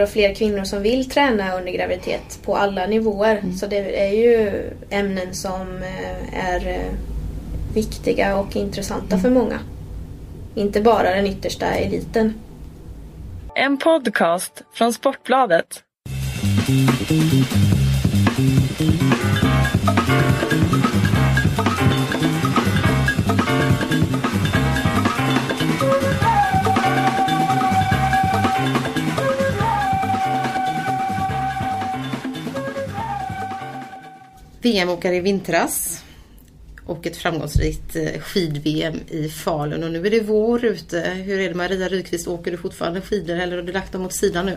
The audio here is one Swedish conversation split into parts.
och fler kvinnor som vill träna under graviditet på alla nivåer. Mm. Så det är ju ämnen som eh, är eh, viktiga och intressanta Mm. för många. Inte bara den yttersta eliten. En podcast från Sportbladet. VM-åkare i vintras och ett framgångsrikt eh, skid-VM i Falun och nu är det vår ute. Hur är det Maria Rydqvist, åker du fortfarande skidor eller har du lagt dem åt sidan nu?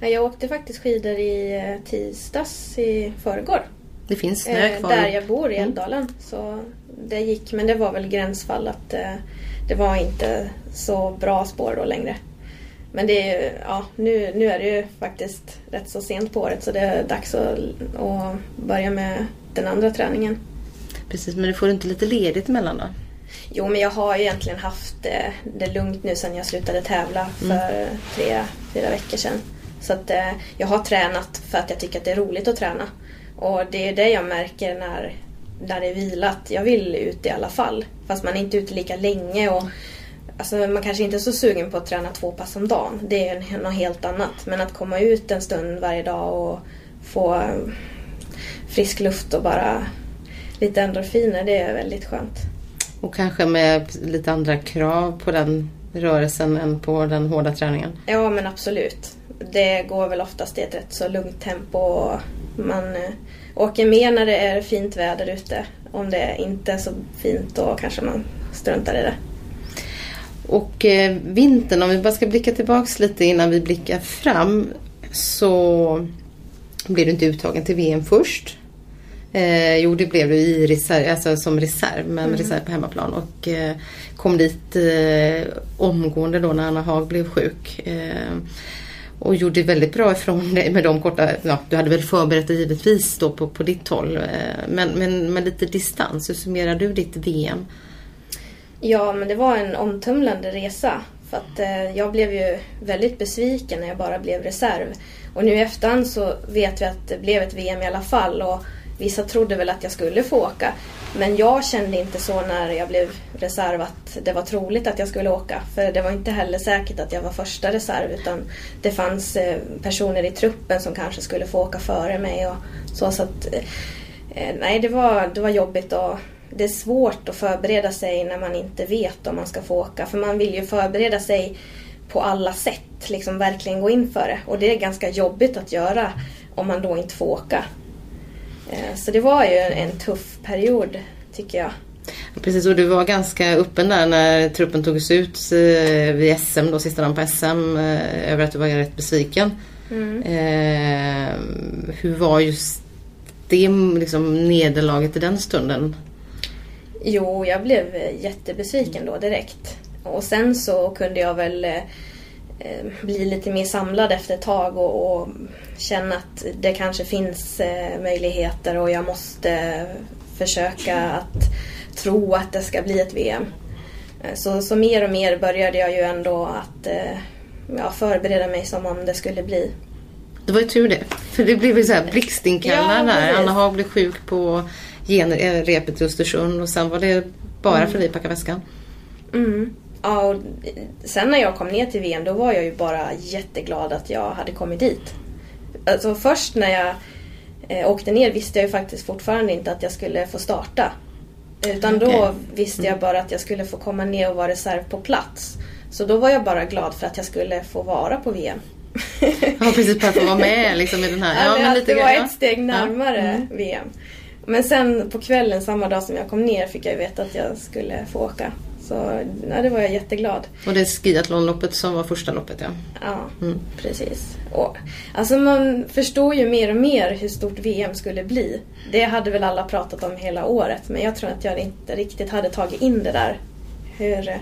Ja, Jag åkte faktiskt skidor i eh, tisdags i förrgår. Det finns snö Eh, kvar. där jag bor i Mm. Älvdalen. Så det gick, men det var väl gränsfall att det var inte så bra spår då längre. Men det är, ja, nu, nu är det ju faktiskt rätt så sent på året så det är dags att, att börja med den andra träningen. Precis, men du får inte lite ledigt emellan då? Jo, men jag har ju egentligen haft eh, det lugnt nu sedan jag slutade tävla för tre, fyra veckor sedan. Så att eh, jag har tränat för att jag tycker att det är roligt att träna. Och det är det jag märker när, när det är vilat. Jag vill ut i alla fall. Fast man är inte ute lika länge och alltså, man kanske inte är så sugen på att träna två pass om dagen. Det är något helt annat. Men att komma ut en stund varje dag och få eh, frisk luft och bara lite endorfiner, det är väldigt skönt. Och kanske med lite andra krav på den rörelsen än på den hårda träningen? Ja men absolut. Det går väl oftast i ett rätt så lugnt tempo. och Man eh, åker med när det är fint väder ute. Om det inte är så fint då kanske man struntar i det. Och eh, vintern, om vi bara ska blicka tillbaks lite innan vi blickar fram så blev du inte uttagen till VM först. Eh, jo, det blev du i reserv, alltså som reserv, men reserv på hemmaplan och eh, kom dit eh, omgående då när Anna Haag blev sjuk. Eh, och gjorde väldigt bra ifrån dig med de korta, ja, du hade väl förberett dig givetvis då på, på ditt håll. Eh, men, men med lite distans, hur summerar du ditt VM? Ja men det var en omtumlande resa. För att eh, jag blev ju väldigt besviken när jag bara blev reserv. Och nu i efterhand så vet vi att det blev ett VM i alla fall. Och vissa trodde väl att jag skulle få åka. Men jag kände inte så när jag blev reserv att det var troligt att jag skulle åka. För det var inte heller säkert att jag var första reserv. Utan det fanns eh, personer i truppen som kanske skulle få åka före mig. Och så, så att, eh, nej, det var, det var jobbigt. Och, det är svårt att förbereda sig när man inte vet om man ska få åka. För man vill ju förbereda sig på alla sätt. Liksom verkligen gå in för det. Och det är ganska jobbigt att göra om man då inte får åka. Eh, Så det var ju en tuff period tycker jag. Precis, och du var ganska öppen där när truppen togs ut eh, vid SM, då sista dagen på SM, eh, över att du var rätt besviken. Eh, hur var just det liksom, nederlaget i den stunden? Jo, jag blev eh, jättebesviken då direkt. Och sen så kunde jag väl eh, eh, bli lite mer samlad efter ett tag och, och känna att det kanske finns möjligheter och jag måste försöka att tro att det ska bli ett VM. Så, så mer och mer började jag ju ändå att ja, förbereda mig som om det skulle bli. Det var ju tur det. För det blev ju så här blixtinkallare Ja, där. Anna Haag blev sjuk på genrepet i Östersund och sen var det bara för dig att packa väskan. Mm. Ja, och sen när jag kom ner till VM då var jag ju bara jätteglad att jag hade kommit dit. Alltså först när jag eh, åkte ner visste jag ju faktiskt fortfarande inte att jag skulle få starta. Utan då Okej. visste jag bara att jag skulle få komma ner och vara reserv på plats. Så då var jag bara glad för att jag skulle få vara på VM. Ja precis, bara för att vara med liksom, i den här. Ja, men att det var ja. ett steg närmare Ja. Mm. VM. Men sen på kvällen samma dag som jag kom ner fick jag veta att jag skulle få åka. Så ja, det var jag jätteglad. Och det är skiathlonloppet som var första loppet ja. Ja, Mm. precis. Och, alltså man förstår ju mer och mer hur stort VM skulle bli. Det hade väl alla pratat om hela året men jag tror att jag inte riktigt hade tagit in det där. Hur,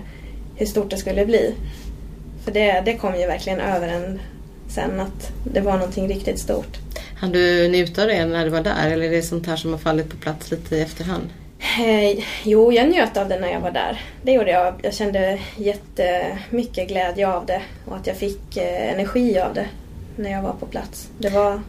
hur stort det skulle bli. För det, det kom ju verkligen över en sen att det var någonting riktigt stort. Hann du njuta av det när du var där eller är det sånt här som har fallit på plats lite i efterhand? Eh, jo, jag njöt av det när jag var där. Det gjorde jag. Jag kände jättemycket glädje av det och att jag fick eh, energi av det. när jag var på plats. Det var...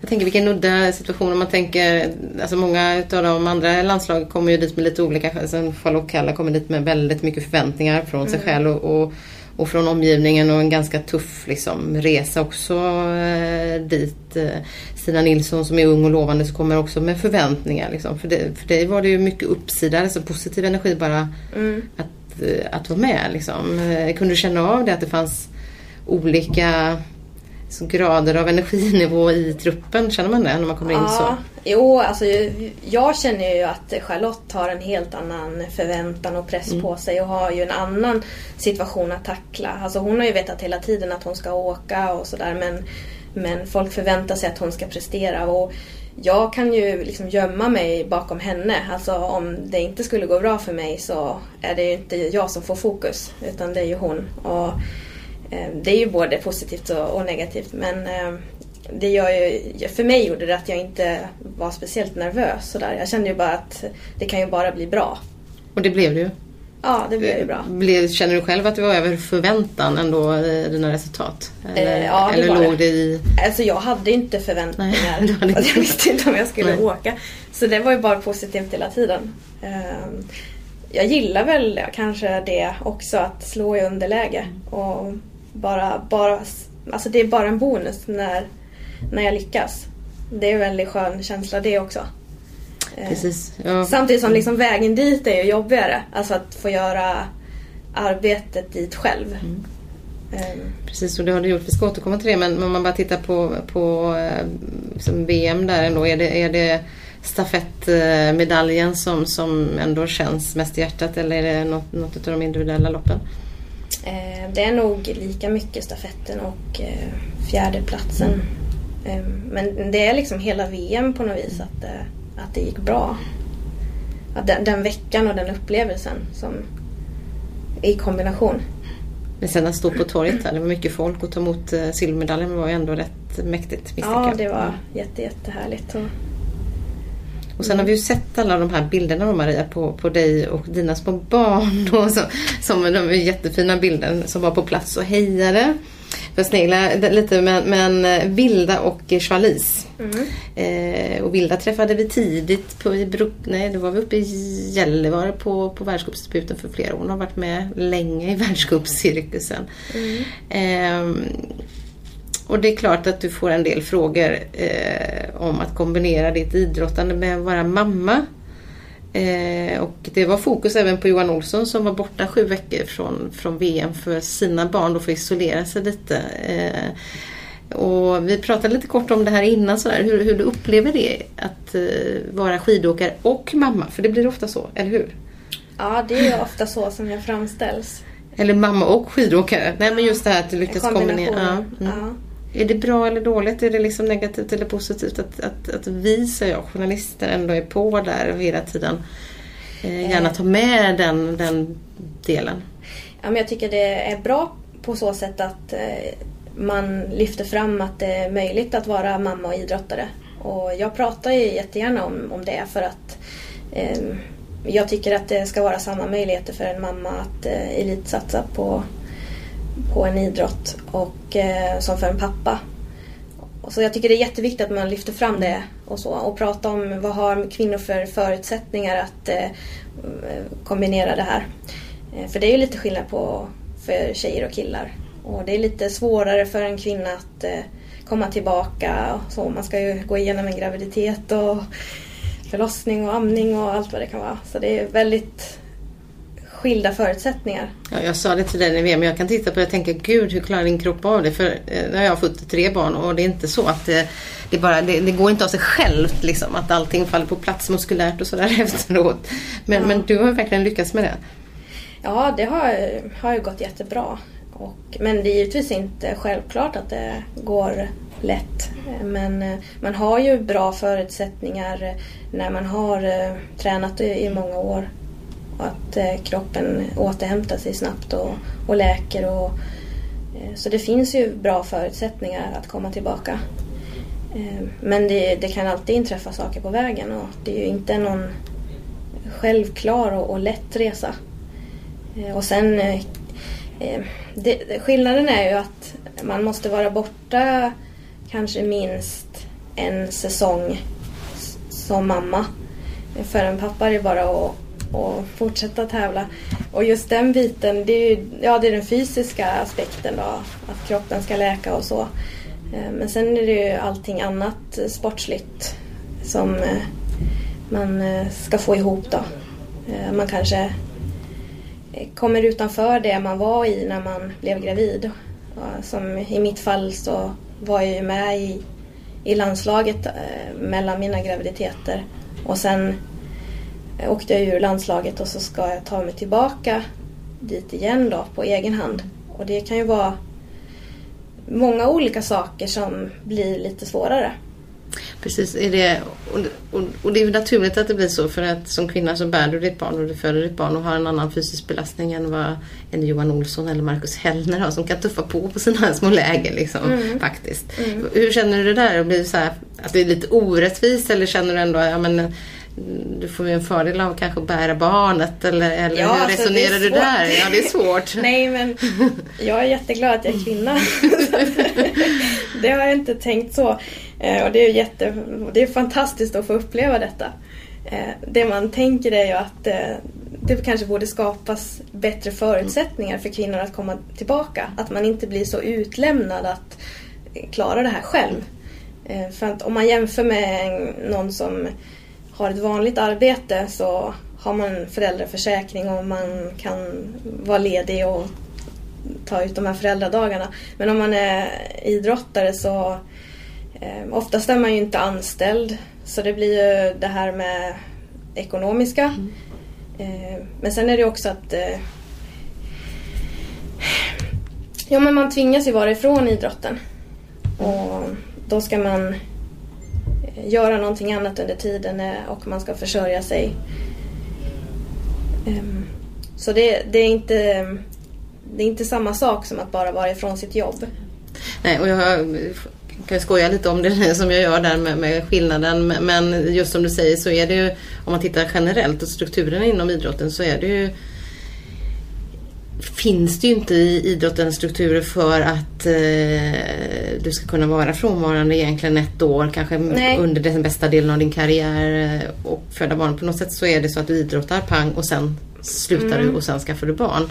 Jag tänker vilken udda situation om man tänker, alltså många av de andra landslagen kommer ju dit med lite olika, alltså Charlotte Kalla kommer dit med väldigt mycket förväntningar från sig själv och, och, och från omgivningen och en ganska tuff liksom, resa också eh, dit. Eh, Stina Nilsson som är ung och lovande så kommer också med förväntningar. Liksom. För, det, för dig var det ju mycket uppsida, alltså positiv energi bara att, eh, att vara med. Liksom. Eh, Kunde du känna av det att det fanns olika så grader av energinivå i truppen? Känner man det när man kommer in så? Ja, jo, alltså jag känner ju att Charlotte har en helt annan förväntan och press på sig och har ju en annan situation att tackla. Alltså hon har ju vetat hela tiden att hon ska åka och sådär men, men folk förväntar sig att hon ska prestera. Och jag kan ju liksom gömma mig bakom henne. Alltså om det inte skulle gå bra för mig så är det ju inte jag som får fokus utan det är ju hon. Och Det är ju både positivt och negativt men eh, det gör ju, för mig gjorde det att jag inte var speciellt nervös. Sådär. Jag kände ju bara att det kan ju bara bli bra. Och det blev det ju. Ja, det blev ju bra. Blev, känner du själv att det var över förväntan ändå, eh, dina resultat? Eller, Eh, ja, det eller var låg det. i... Alltså jag hade inte förväntningar. Nej, hade att inte. jag visste inte om jag skulle Nej. åka. Så det var ju bara positivt hela tiden. Ehm, Jag gillar väl kanske det också, att slå i underläge. Och bara, bara, alltså det är bara en bonus när, när jag lyckas. Det är en väldigt skön känsla det också. Ehm, Precis. Ja. Samtidigt som liksom vägen dit är ju jobbigare. Alltså att få göra arbetet dit själv. Mm. Ehm, Precis, och det har du gjort. Vi ska återkomma till det. Men om man bara tittar på, på eh, som VM där ändå. Är det, är det stafettmedaljen som, som ändå känns mest i hjärtat eller är det något, något av de individuella loppen? Eh, Det är nog lika mycket stafetten och eh, fjärdeplatsen. Eh, Men det är liksom hela VM på något vis att, att det gick bra. Att den, den veckan och den upplevelsen som i kombination. Men sen att stå på torget där, det var mycket folk och ta emot silvermedaljen var ju ändå rätt mäktigt Ja, jag. det var jätte, jättehärligt. Och, Och sen har vi ju sett alla de här bilderna då Maria på, på dig och dina små barn. Då, som, som de jättefina bilder som var på plats och hejade. För att snegla lite men, men eh, Vilda och Charlize. mm. Eh, och Vilda träffade vi tidigt på, i Bruk, nej, det var vi uppe i Gällivare på, på världscupsdebuten för flera år. Hon har varit med länge i världscupscirkusen. Ehm, och det är klart att du får en del frågor eh, om att kombinera ditt idrottande med att vara mamma. Eh, och det var fokus även på Johan Olsson som var borta sju veckor från, från VM för sina barn för att isolera sig lite. Eh, och vi pratade lite kort om det här innan, sådär, hur, hur du upplever det att eh, vara skidåkare och mamma. För det blir ofta så, eller hur? Ja, det är ju ofta så som jag framställs. Eller mamma och skidåkare. Nej men just det här att du lyckas kombinera. Ja, mm. Ja. Är det bra eller dåligt? Är det liksom negativt eller positivt att, att, att vi, säger jag, journalister ändå är på där hela tiden? Eh, gärna ta med den, den delen. Ja, men jag tycker det är bra på så sätt att eh, man lyfter fram att det är möjligt att vara mamma och idrottare. Och jag pratar ju jättegärna om, om det för att eh, jag tycker att det ska vara samma möjligheter för en mamma att eh, elitsatsa på, på en idrott och, eh, som för en pappa. Så jag tycker det är jätteviktigt att man lyfter fram det och så och pratar om vad har kvinnor för förutsättningar att eh, kombinera det här. Eh, För det är ju lite skillnad på för tjejer och killar. Och det är lite svårare för en kvinna att eh, komma tillbaka. och Så man ska ju gå igenom en graviditet och förlossning och amning och allt vad det kan vara. Så det är väldigt skilda förutsättningar. Ja, jag sa det till dig när vi men jag kan titta på det och tänka gud hur klarar din kropp av det? För eh, nu har jag fått tre barn och det är inte så att det, det, bara, det, det går inte av sig självt liksom att allting faller på plats muskulärt och sådär efteråt. Men, Ja. men du har verkligen lyckats med det. Ja, det har, har ju gått jättebra. Och, men det är givetvis inte självklart att det går lätt. Men eh, man har ju bra förutsättningar eh, när man har eh, tränat i många år. Och att eh, kroppen återhämtar sig snabbt och, och läker. Och, eh, så det finns ju bra förutsättningar att komma tillbaka. Eh, men det, det kan alltid inträffa saker på vägen och det är ju inte någon självklar och, och lätt resa. Eh, Och sen, eh, eh det, skillnaden är ju att man måste vara borta kanske minst en säsong som mamma. För en pappa är det bara att, och fortsätta tävla. Och just den biten, det är, ju, ja, det är den fysiska aspekten då. Att kroppen ska läka och så. Eh, men sen är det ju allting annat sportsligt som eh, man eh, ska få ihop då. Man kanske kommer utanför det man var i när man blev gravid. Som i mitt fall så var jag ju med i, i landslaget mellan mina graviditeter. Och sen åkte jag ur landslaget och så ska jag ta mig tillbaka dit igen då på egen hand. Och det kan ju vara många olika saker som blir lite svårare. Precis, är det, och, och, och, det är naturligt att det blir så för att som kvinna så bär du ditt barn och du föder ditt barn och har en annan fysisk belastning än vad en Johan Olsson eller Marcus Hellner har som kan tuffa på på sina små läger liksom, mm. faktiskt. Mm. Hur känner du det där? Blir det så här, att det är lite orättvist eller känner du ändå ja, men, du får ju en fördel av kanske att bära barnet eller, eller ja, hur alltså, resonerar du där? Ja, det är svårt. Nej, men jag är jätteglad att jag är kvinna. det har jag inte tänkt så. Eh, och det är, jätte, det är fantastiskt att få uppleva detta. Eh, det man tänker är ju att eh, det kanske borde skapas bättre förutsättningar för kvinnor att komma tillbaka. Att man inte blir så utlämnad att klara det här själv. För att om man jämför med någon som har ett vanligt arbete så har man föräldraförsäkring och man kan vara ledig och ta ut de här föräldradagarna. Men om man är idrottare så eh, oftast är man ju inte anställd så det blir ju det här med ekonomiska. Mm. Eh, men sen är det också att eh, Ja men man tvingas ju vara ifrån idrotten. Och då ska man Eh, göra någonting annat under tiden eh, och man ska försörja sig. Ehm, så det, det, är inte, det är inte samma sak som att bara vara ifrån sitt jobb. Nej, och jag kan skoja lite om det som jag gör där med, med, skillnaden. Men just som du säger så är det ju, om man tittar generellt och strukturen inom idrotten så är det ju finns det ju inte i idrotten strukturer för att eh, du ska kunna vara frånvarande egentligen ett år, kanske Nej. under den bästa delen av din karriär eh, och föda barn. På något sätt så är det så att du idrottar pang och sen slutar mm. du och sen skaffar du barn.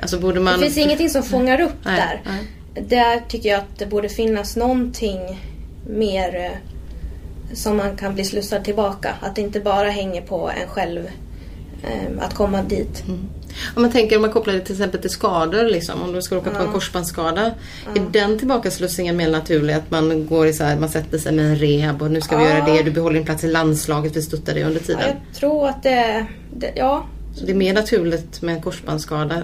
Alltså borde man... Det finns ingenting som fångar upp Nej. där. Nej. Där tycker jag att det borde finnas någonting mer eh, som man kan bli slussad tillbaka. Att det inte bara hänger på en själv eh, att komma dit. Mm. Om man tänker om man kopplar det till exempel till skador, liksom, om du ska åka på en korsbandsskada. Är den tillbakaslussningen mer naturlig? Att man går i så här, man sätter sig med en rehab och nu ska vi göra det. Du behåller din plats i landslaget, vi stöttar dig under tiden. Ja, jag tror att det, det, ja. Så det är mer naturligt med en korsbandsskada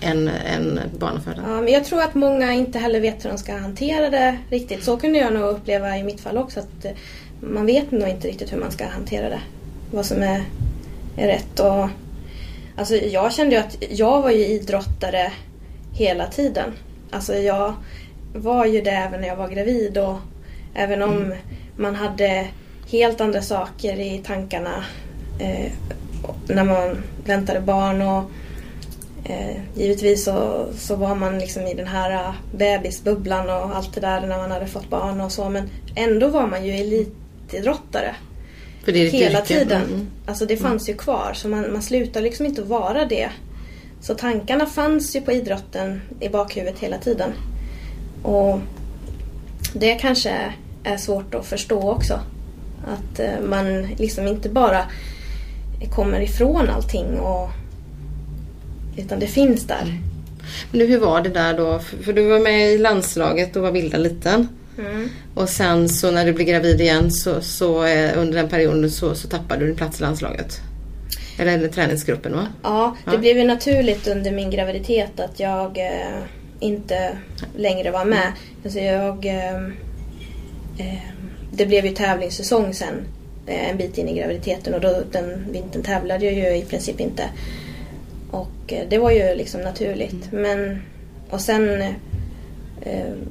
än, än barnafödda? Ja, men jag tror att många inte heller vet hur de ska hantera det riktigt. Så kunde jag nog uppleva i mitt fall också. Att man vet nog inte riktigt hur man ska hantera det. Vad som är, är rätt. Och Alltså jag kände ju att jag var ju idrottare hela tiden. Alltså jag var ju det även när jag var gravid och även om mm. man hade helt andra saker i tankarna eh, när man väntade barn och eh, givetvis så, så var man liksom i den här bebisbubblan och allt det där när man hade fått barn och så men ändå var man ju elitidrottare. För det är hela yrke. tiden. Mm. Alltså det fanns ju kvar så man, man slutar liksom inte vara det. Så tankarna fanns ju på idrotten i bakhuvudet hela tiden. Och det kanske är svårt att förstå också. Att eh, man liksom inte bara kommer ifrån allting och, utan det finns där. Men hur var det där då? För du var med i landslaget och var Vilda liten. Mm. Och sen så när du blir gravid igen så, så eh, under den perioden så, så tappade du din plats i landslaget. Eller, träningsgruppen va? Ja, det ja. blev ju naturligt under min graviditet att jag eh, inte längre var med. Alltså jag, eh, eh, det blev ju tävlingssäsong sen eh, en bit in i graviditeten och då, den vintern tävlade jag ju i princip inte. Och det var ju liksom naturligt. Mm. Men, och sen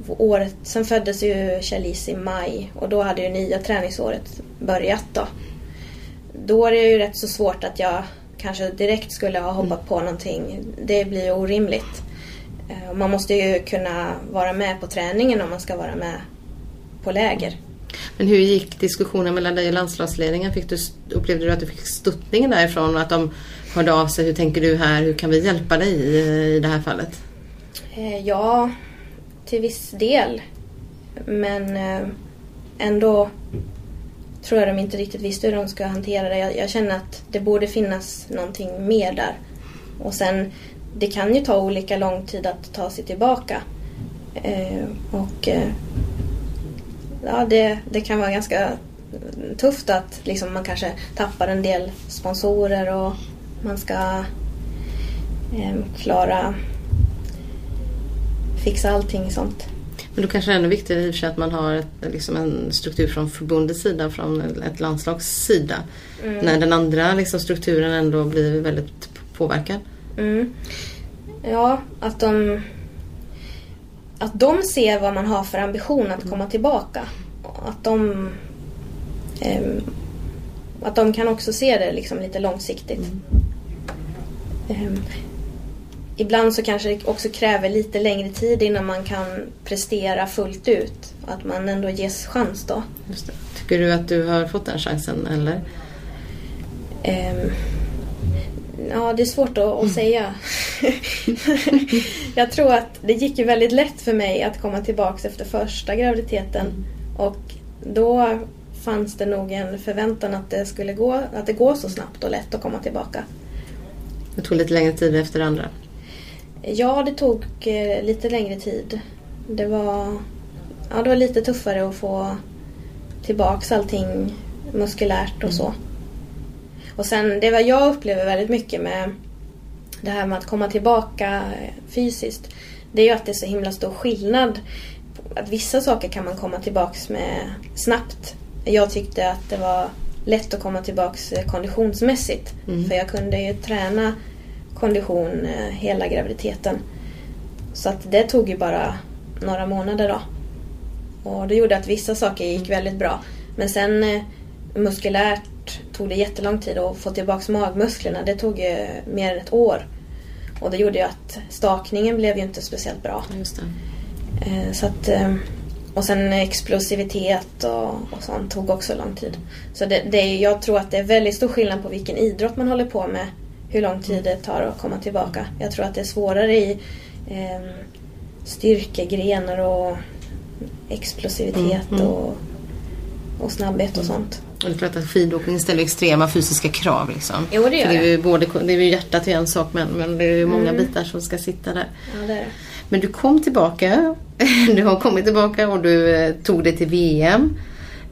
året, sen föddes ju Charlize i maj och då hade ju nya träningsåret börjat då. Då är det ju rätt så svårt att jag kanske direkt skulle ha hoppat mm. på någonting. Det blir ju orimligt. Eh, man måste ju kunna vara med på träningen om man ska vara med på läger. Men hur gick diskussionen mellan dig och landslagsledningen? Fick du, upplevde du att du fick stöttning därifrån att de hörde av sig? Hur tänker du här? Hur kan vi hjälpa dig i, i det här fallet? Eh, ja, till viss del. Men eh, ändå tror jag de inte riktigt visste hur de ska hantera det. Jag, jag, känner att det borde finnas någonting mer där. Och sen, det kan ju ta olika lång tid att ta sig tillbaka. Eh, och eh, ja, det, det kan vara ganska tufft att liksom, man kanske tappar en del sponsorer och man ska eh, klara fixa allting sånt. Men då kanske det är ännu viktigare i och för sig att man har ett, liksom en struktur från förbundets sida, från ett landslags sida. Mm. När den andra liksom, strukturen ändå blir väldigt påverkad. Mm. Ja, att de, att de ser vad man har för ambition att komma tillbaka. Att de, eh, att de kan också se det liksom lite långsiktigt. Mm. Ibland så kanske det också kräver lite längre tid innan man kan prestera fullt ut. Att man ändå ges chans då. Tycker du att du har fått den chansen eller? Um, ja, det är svårt att, att säga. jag tror att det gick ju väldigt lätt för mig att komma tillbaka efter första graviditeten. Mm. Och då fanns det nog en förväntan att det skulle gå, att det går så snabbt och lätt att komma tillbaka. Det tog lite längre tid efter andra? Ja, det tog eh, lite längre tid. Det var, ja, det var lite tuffare att få tillbaks allting muskulärt och så. Mm. Och sen det vad jag upplever väldigt mycket med det här med att komma tillbaka fysiskt. Det är ju att det är så himla stor skillnad. Att vissa saker kan man komma tillbaks med snabbt. Jag tyckte att det var lätt att komma tillbaks konditionsmässigt. Mm. För jag kunde ju träna kondition eh, hela graviditeten. Så att det tog ju bara några månader då. Och det gjorde att vissa saker gick väldigt bra. Men sen eh, muskulärt tog det jättelång tid att få tillbaka magmusklerna. Det tog ju mer än ett år. Och det gjorde ju att stakningen blev ju inte speciellt bra. Just eh, Så att, och sen explosivitet och, och sånt tog också lång tid. Så det, det, jag tror att det är väldigt stor skillnad på vilken idrott man håller på med hur lång tid det tar att komma tillbaka. Jag tror att det är svårare i eh, styrkegrenar och explosivitet mm, mm. Och, och snabbhet och sånt. Och det är klart att skidåkning ställer extrema fysiska krav. Liksom. Jo, det gör det. Är ju både, det är ju hjärtat är en sak men, men det är ju många mm. bitar som ska sitta där. Ja, det är det. Men du kom tillbaka. Du har kommit tillbaka och du eh, tog dig till VM.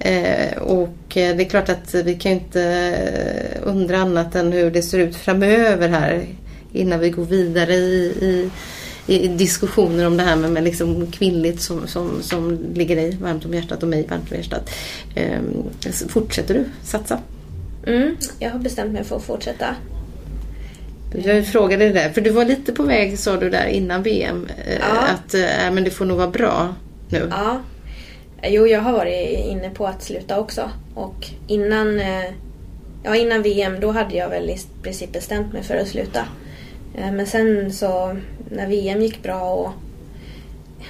Eh, och eh, det är klart att vi kan inte eh, undra annat än hur det ser ut framöver här innan vi går vidare i, i, i diskussioner om det här med, med liksom kvinnligt som, som, som ligger dig varmt om hjärtat och mig varmt om hjärtat. Eh, fortsätter du satsa? Mm, jag har bestämt mig för att fortsätta. Jag frågade det där, för du var lite på väg sa du där innan VM. Ja. Att äh, men det får nog vara bra nu. Ja, Jo, jag har varit inne på att sluta också. Och innan, eh, ja, innan VM då hade jag väl i princip bestämt mig för att sluta. Eh, men sen så när VM gick bra och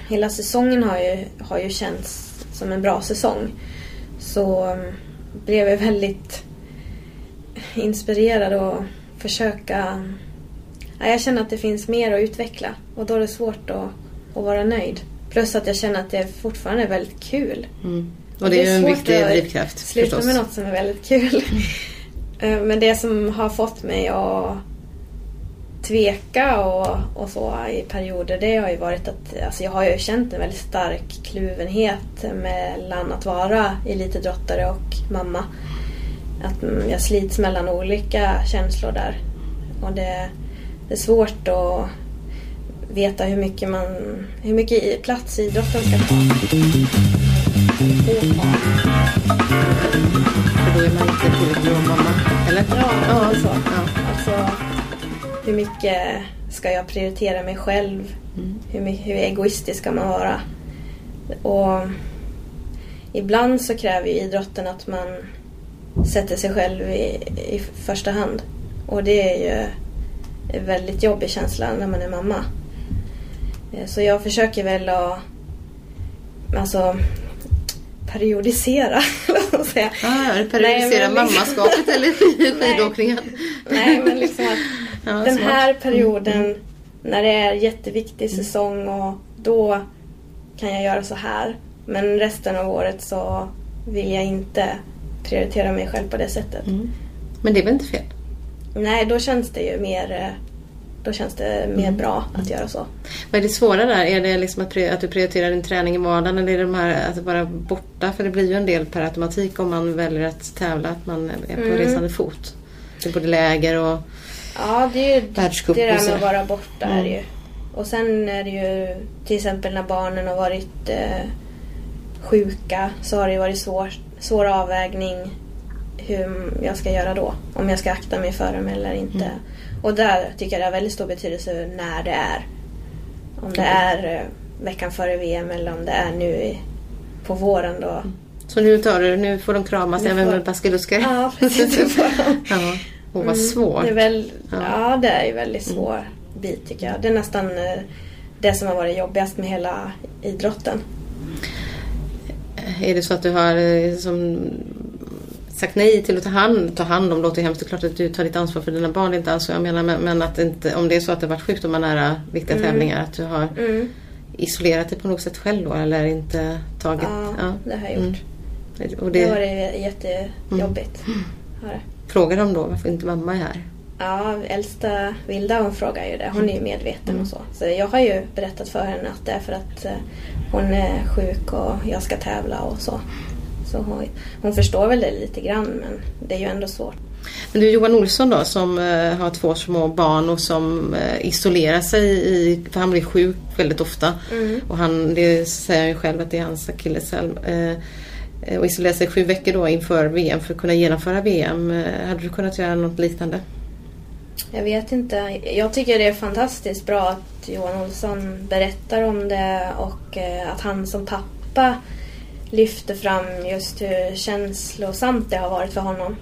hela säsongen har ju, har ju känts som en bra säsong. Så mm, blev jag väldigt inspirerad att försöka... jag känner att det finns mer att utveckla och då är det svårt att, att vara nöjd. Plus att jag känner att det fortfarande är väldigt kul. Mm. Och det är, ju en viktig drivkraft sluta förstås. med något som är väldigt kul. Eh, men det som har fått mig att tveka och, och så i perioder det har ju varit att alltså jag har ju känt en väldigt stark kluvenhet mellan att vara elitidrottare och mamma. Att jag slits mellan olika känslor där. Och det, det är svårt att veta hur mycket, man, hur mycket plats idrotten ska ta. För då är man inte tillräckligt bra mamma, eller? Ja, ja. Ja. alltså hur mycket ska jag prioritera mig själv? Mm. Hur, hur egoistisk ska man vara? Och ibland så kräver ju idrotten att man sätter sig själv i, i första hand. Och det är ju en väldigt jobbig känsla när man är mamma. Eh, så jag försöker väl att... Alltså, periodisera. säga. Ah, ja, periodisera Nej, liksom- mammaskapet eller skidåkningen? Nej, men liksom att Ja, den smart. här perioden när det är jätteviktig säsong och då kan jag göra så här. Men resten av året så vill jag inte prioritera mig själv på det sättet. Mm. Men det är väl inte fel? Nej, då känns det ju mer, eh, då känns det mer bra att göra så. Vad är det svåra där? Är det liksom att, att du prioriterar din träning i vardagen eller är det de här att vara borta? För det blir ju en del per automatik om man väljer att tävla, att man är på Mm. resande fot. Det är både läger och... Ja, det är ju det där med att vara borta är Mm. ju. Och sen är det ju till exempel när barnen har varit eh, sjuka så har det varit svår, svår avvägning hur jag ska göra då. Om jag ska akta mig för dem eller inte. Mm. Och där tycker jag det har väldigt stor betydelse när det är. Om det är eh, veckan före VM eller om det är nu på våren då. Så nu, tar du, nu får de kramas Nu även får- med baskeluskor? Ja, precis. Det ja. Åh, vad Mm, svårt. Det är väl, Ja. ja. det är ju väldigt svår bit tycker jag. Det är nästan eh, det som har varit jobbigast med hela idrotten. Är det så att du har eh, som, sagt nej till att ta hand, ta hand om, låter hemskt, det är klart att du tar ditt ansvar för dina barn, det är inte alls jag menar, men, men att inte, om det är så att det har varit sjukdomar nära viktiga Mm. tävlingar, att du har Mm. isolerat dig på något sätt själv då eller inte tagit... Ja, det har jag gjort. Mm. Och Det det, har varit jättejobbigt. Har det. Frågar de då varför inte mamma är här? Ja, äldsta Vilda hon frågar ju det. Hon är ju medveten Mm. och så. Så jag har ju berättat för henne att det är för att eh, hon är sjuk och jag ska tävla och så. Så hon, hon förstår väl det lite grann men det är ju ändå svårt. Men du Johan Olsson då som eh, har två små barn och som eh, isolerar sig i, för han blir sjuk väldigt ofta. Mm. Och han, det säger han ju själv att det är hans akilleshäl. Eh, eh, och isolerar sig sju veckor då inför VM för att kunna genomföra VM. Eh, hade du kunnat göra något liknande? Jag vet inte. Jag tycker det är fantastiskt bra att Johan Olsson berättar om det och eh, att han som pappa lyfter fram just hur känslosamt det har varit för honom.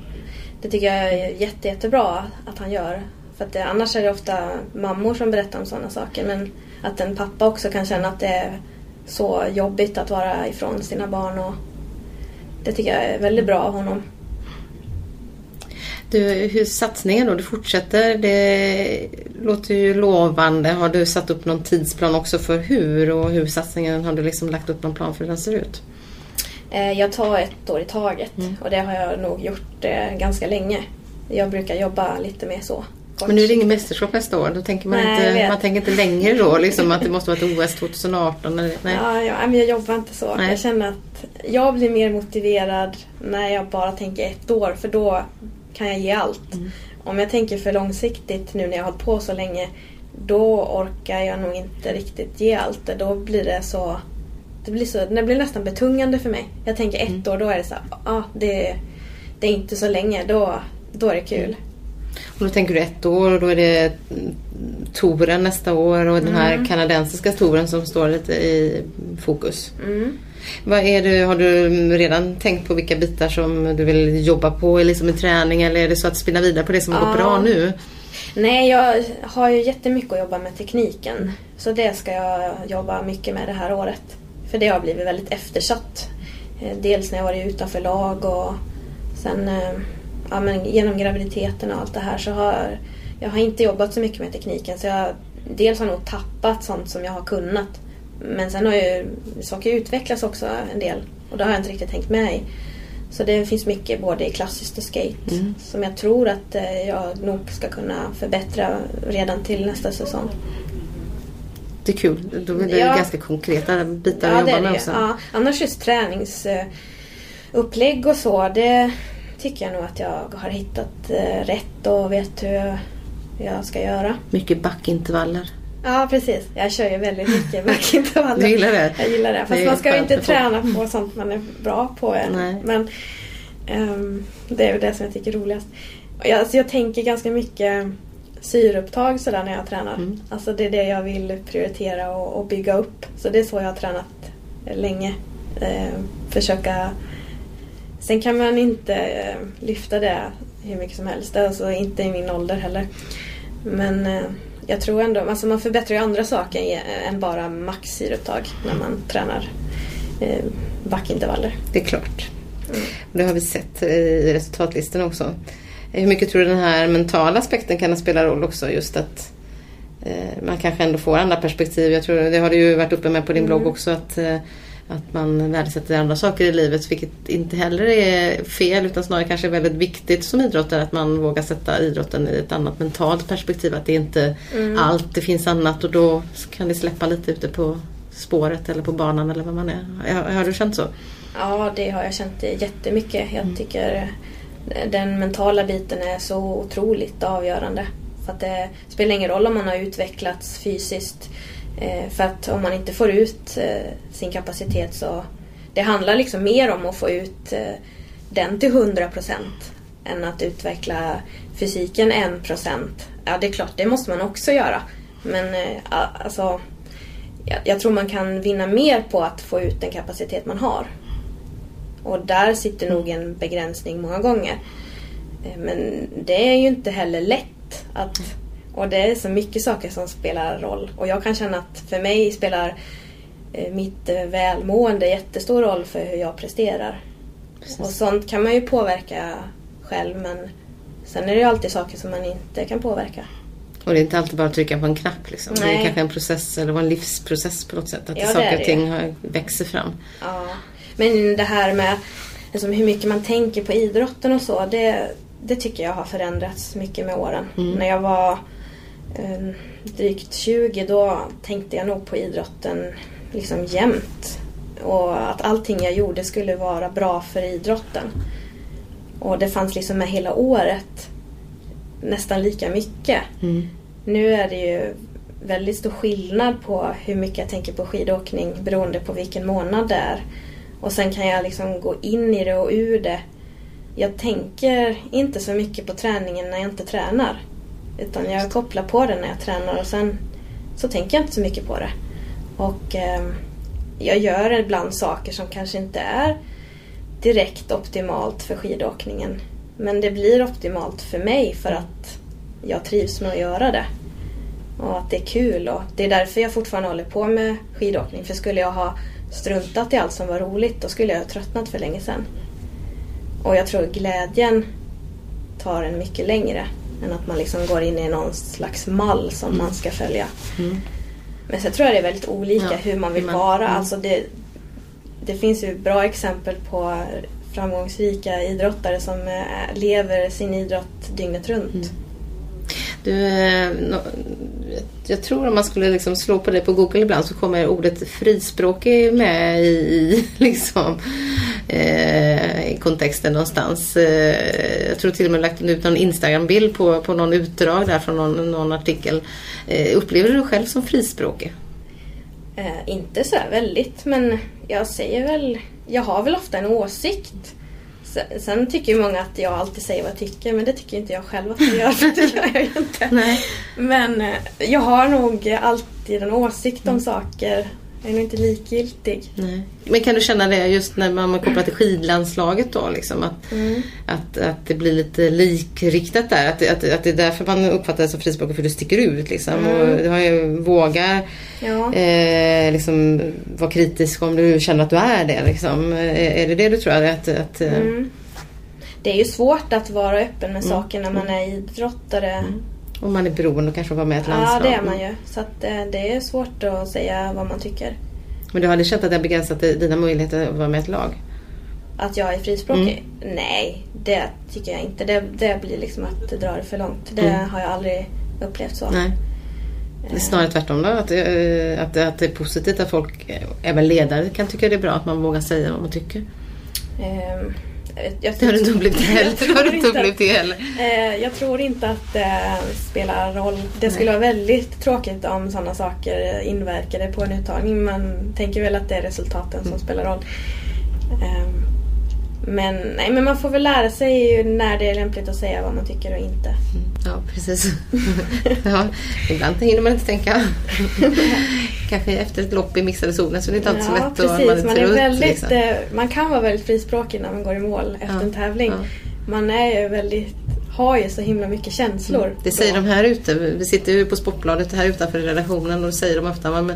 Det tycker jag är jätte, jättebra att han gör. För att det, annars är det ofta mammor som berättar om sådana saker. Men att en pappa också kan känna att det är så jobbigt att vara ifrån sina barn. Och det tycker jag är väldigt bra av honom. Du, hur satsningen då? Du fortsätter. Det låter ju lovande. Har du satt upp någon tidsplan också för hur och hur satsningen? Har du liksom lagt upp någon plan för hur den ser ut? Eh, Jag tar ett år i taget och det har jag nog gjort eh, ganska länge. Jag brukar jobba lite mer så. Men nu är det ingen mästerskap nästa år. Då tänker man, Nej, inte, man tänker inte längre då liksom att det måste vara ett OS 2018. Eller, nej. Ja, ja, men jag jobbar inte så. Nej. Jag känner att jag blir mer motiverad när jag bara tänker ett år för då kan jag ge allt. Mm. Om jag tänker för långsiktigt nu när jag har hållit på så länge då orkar jag nog inte riktigt ge allt. Då blir det så det blir, så, det blir nästan betungande för mig. Jag tänker ett Mm. år, då är det så här, ah, det, det är inte så länge. Då, då är det kul. Och då tänker du ett år och då är det mm, touren nästa år och den här kanadensiska touren som står lite i fokus. Mm. Vad är det, har du redan tänkt på vilka bitar som du vill jobba på liksom i träning eller är det så att spinna vidare på det som Ja. bra nu? Nej, jag har ju jättemycket att jobba med tekniken. Så det ska jag jobba mycket med det här året. För det har blivit väldigt eftersatt. Eh, Dels när jag varit utanför lag och sen eh, ja, men genom graviditeten och allt det här så har jag har inte jobbat så mycket med tekniken. Så jag dels har nog tappat sånt som jag har kunnat. Men sen har ju saker utvecklats också en del och det har jag inte riktigt tänkt med i. Så det finns mycket både i klassiskt och skate Mm. som jag tror att eh, jag nog ska kunna förbättra redan till nästa säsong. Det är kul. Då är det Ja. ganska konkreta bitar Ja, att jobba med också. Ja, annars just träningsupplägg och så, det tycker jag nog att jag har hittat eh, rätt och vet hur jag ska göra. Mycket backintervaller. Ja, precis. Jag kör ju väldigt mycket backintervaller. Du gillar det? Jag gillar det. Fast Det man ska ju inte få. träna på sånt man är bra på än. Nej. Men ehm, det är väl det som jag tycker är roligast. Jag, alltså jag tänker ganska mycket syreupptag sådär när jag tränar. Mm. Alltså det är det jag vill prioritera och, och bygga upp. Så det är så jag har tränat länge. Eh, försöka... Sen kan man inte eh, lyfta det hur mycket som helst. Alltså inte i min ålder heller. Men eh, jag tror ändå, alltså man förbättrar ju andra saker än bara max syreupptag när man tränar eh, backintervaller. Det är klart. Det har vi sett i resultatlistan också. Hur mycket tror du den här mentala aspekten kan spela roll också? Just att eh, man kanske ändå får andra perspektiv. Jag tror, det har du ju varit uppe med på din blogg också. Att, eh, att man värdesätter andra saker i livet. Vilket inte heller är fel utan snarare kanske är väldigt viktigt som idrottare. Att man vågar sätta idrotten i ett annat mentalt perspektiv. Att det inte är allt, det finns annat och då kan det släppa lite ute på spåret eller på banan eller vad man är. Har, har du känt så? Ja, det har jag känt jättemycket. Jag tycker den mentala biten är så otroligt avgörande. För att det spelar ingen roll om man har utvecklats fysiskt. Eh, för att om man inte får ut eh, sin kapacitet så... Det handlar liksom mer om att få ut eh, den till 100% än att utveckla fysiken 1%. Ja, det är klart, det måste man också göra. Men alltså... Jag tror man kan vinna mer på att få ut den kapacitet man har. Och där sitter nog en begränsning många gånger. Eh, Men det är ju inte heller lätt. Att, och det är så mycket saker som spelar roll. Och jag kan känna att för mig spelar eh, mitt eh, välmående jättestor roll för hur jag presterar. Och sånt kan man ju påverka själv men sen är det ju alltid saker som man inte kan påverka. Och det är inte alltid bara att trycka på en knapp. Liksom. Det är Nej. kanske en process eller en livsprocess på något sätt. Att Ja, saker och ting har- växer fram. Ja. Men det här med liksom hur mycket man tänker på idrotten och så. Det, det tycker jag har förändrats mycket med åren. När jag var eh, drygt 20 då tänkte jag nog på idrotten liksom jämt. Och att allting jag gjorde skulle vara bra för idrotten. Och det fanns liksom med hela året nästan lika mycket. Nu är det ju väldigt stor skillnad på hur mycket jag tänker på skidåkning beroende på vilken månad det är. Och sen kan jag liksom gå in i det och ur det. Jag tänker inte så mycket på träningen när jag inte tränar. Utan jag kopplar på det när jag tränar och sen så tänker jag inte så mycket på det. Och ehm, jag gör ibland saker som kanske inte är direkt optimalt för skidåkningen. Men det blir optimalt för mig för att jag trivs med att göra det. Och att det är kul och det är därför jag fortfarande håller på med skidåkning. För skulle jag ha struntat i allt som var roligt då skulle jag ha tröttnat för länge sedan. Och jag tror glädjen tar en mycket längre än att man liksom går in i någon slags mall som man ska följa. Men sen tror jag det är väldigt olika Ja, hur man vill vara. mm. Alltså det, det finns ju bra exempel på framgångsrika idrottare som eh, lever sin idrott dygnet runt. Du, eh, jag tror om man skulle liksom slå på det på Google ibland så kommer ordet frispråkig med i, i, liksom, eh, i kontexten någonstans. Eh, jag tror till och med lagt ut någon Instagram-bild på, på någon utdrag där från någon, någon artikel. Eh, upplever du dig själv som frispråkig? Eh, inte så väldigt, men jag säger väl... Jag har väl ofta en åsikt. Sen, sen tycker ju många att jag alltid säger vad jag tycker, men det tycker inte jag själv att jag gör. för Det gör jag inte. Nej. Men eh, jag har nog alltid en åsikt om saker. Jag är nog inte likgiltig. Nej. Men kan du känna det just när man kopplar till skidlandslaget då? Liksom, att, Mm. att, att det blir lite likriktat där? Att, det- att, att det är därför man uppfattar dig som frispråkig för du sticker ut liksom. Och du har ju, vågar Ja. eh, liksom, vara kritisk om du känner att du är det. Liksom. Eh, Är det det du tror? Att, att, eh, Mm. Det är ju svårt att vara öppen med saker när man är idrottare. Om man är beroende och kanske vara med i ett Ja, landslag. det är man ju. Så att, eh, det är svårt att säga vad man tycker. Men du har aldrig känt att det har begränsat dina möjligheter att vara med i ett lag? Att jag är frispråkig? Nej, det tycker jag inte. Det, det blir liksom att dra det för långt. Det Mm. har jag aldrig upplevt så. Nej. Det är snarare tvärtom då? Att, eh, att, att det är positivt att folk, eh, även ledare, kan tycka det är bra att man vågar säga vad man tycker? Ehm, jag, Det har du inte upplevt det heller. Jag tror inte det heller. Eh, jag tror inte att det spelar roll. Det skulle vara väldigt tråkigt om sådana saker inverkade på en uttagning. Man tänker väl att det är resultaten Mm. som spelar roll. Ehm, men, nej, men man får väl lära sig när det är lämpligt att säga vad man tycker och inte. Ja, precis. ja, ibland hinner man inte tänka. Kanske efter ett lopp i mixade zonen så det är inte alltid så Ja, lätt och precis. man är Man, är trött. väldigt, liksom. eh, man kan vara väldigt frispråkig när man går i mål efter Ja, en tävling. ja. Man är ju väldigt har ju så himla mycket känslor. Det säger då. de här ute. Vi sitter ju på Sportbladet här utanför redaktionen och då säger de ofta men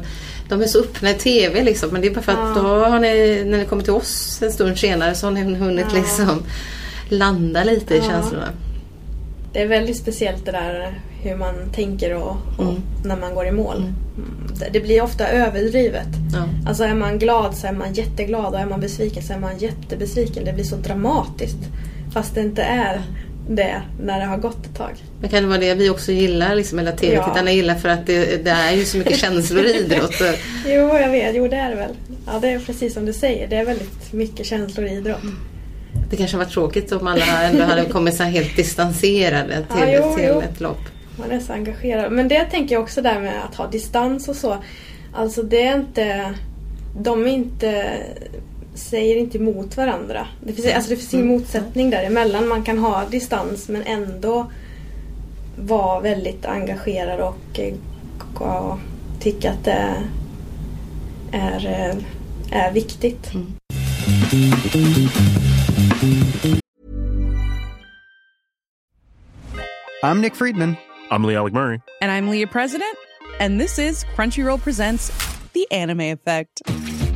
de är så öppna i TV liksom. Men det är bara för att Ja. då har ni, när ni kommer till oss en stund senare så har ni hunnit Ja. liksom landa lite i Ja. känslorna. Det är väldigt speciellt det där hur man tänker och, och Mm. när man går i mål. Mm. Det- Det blir ofta överdrivet. Ja. Alltså är man glad så är man jätteglad och är man besviken så är man jättebesviken. Det blir så dramatiskt. Fast det inte är det när det har gått ett tag. Men kan det vara det vi också gillar, liksom, eller TV-tittarna gillar för att det, det är ju så mycket känslor i idrott. Jo, jag vet. Jo, det är det väl. Ja, det är precis som du säger. Det är väldigt mycket känslor i idrott. Det kanske var tråkigt om alla ändå hade kommit så här helt distanserade till, Ja, jo, till jo. ett lopp. Man är så engagerad. Men det tänker jag också där med att ha distans och så. Alltså det är inte... De är inte... Säger inte emot varandra. Det finns, alltså det finns ingen motsättning däremellan. Man kan ha distans men ändå vara väldigt engagerad och, eh, och tycka att det är, eh, är viktigt. I'm Nick Friedman. I'm Lee Alec Murray. And I'm Leah President, and this is Crunchyroll Presents The Anime Effect.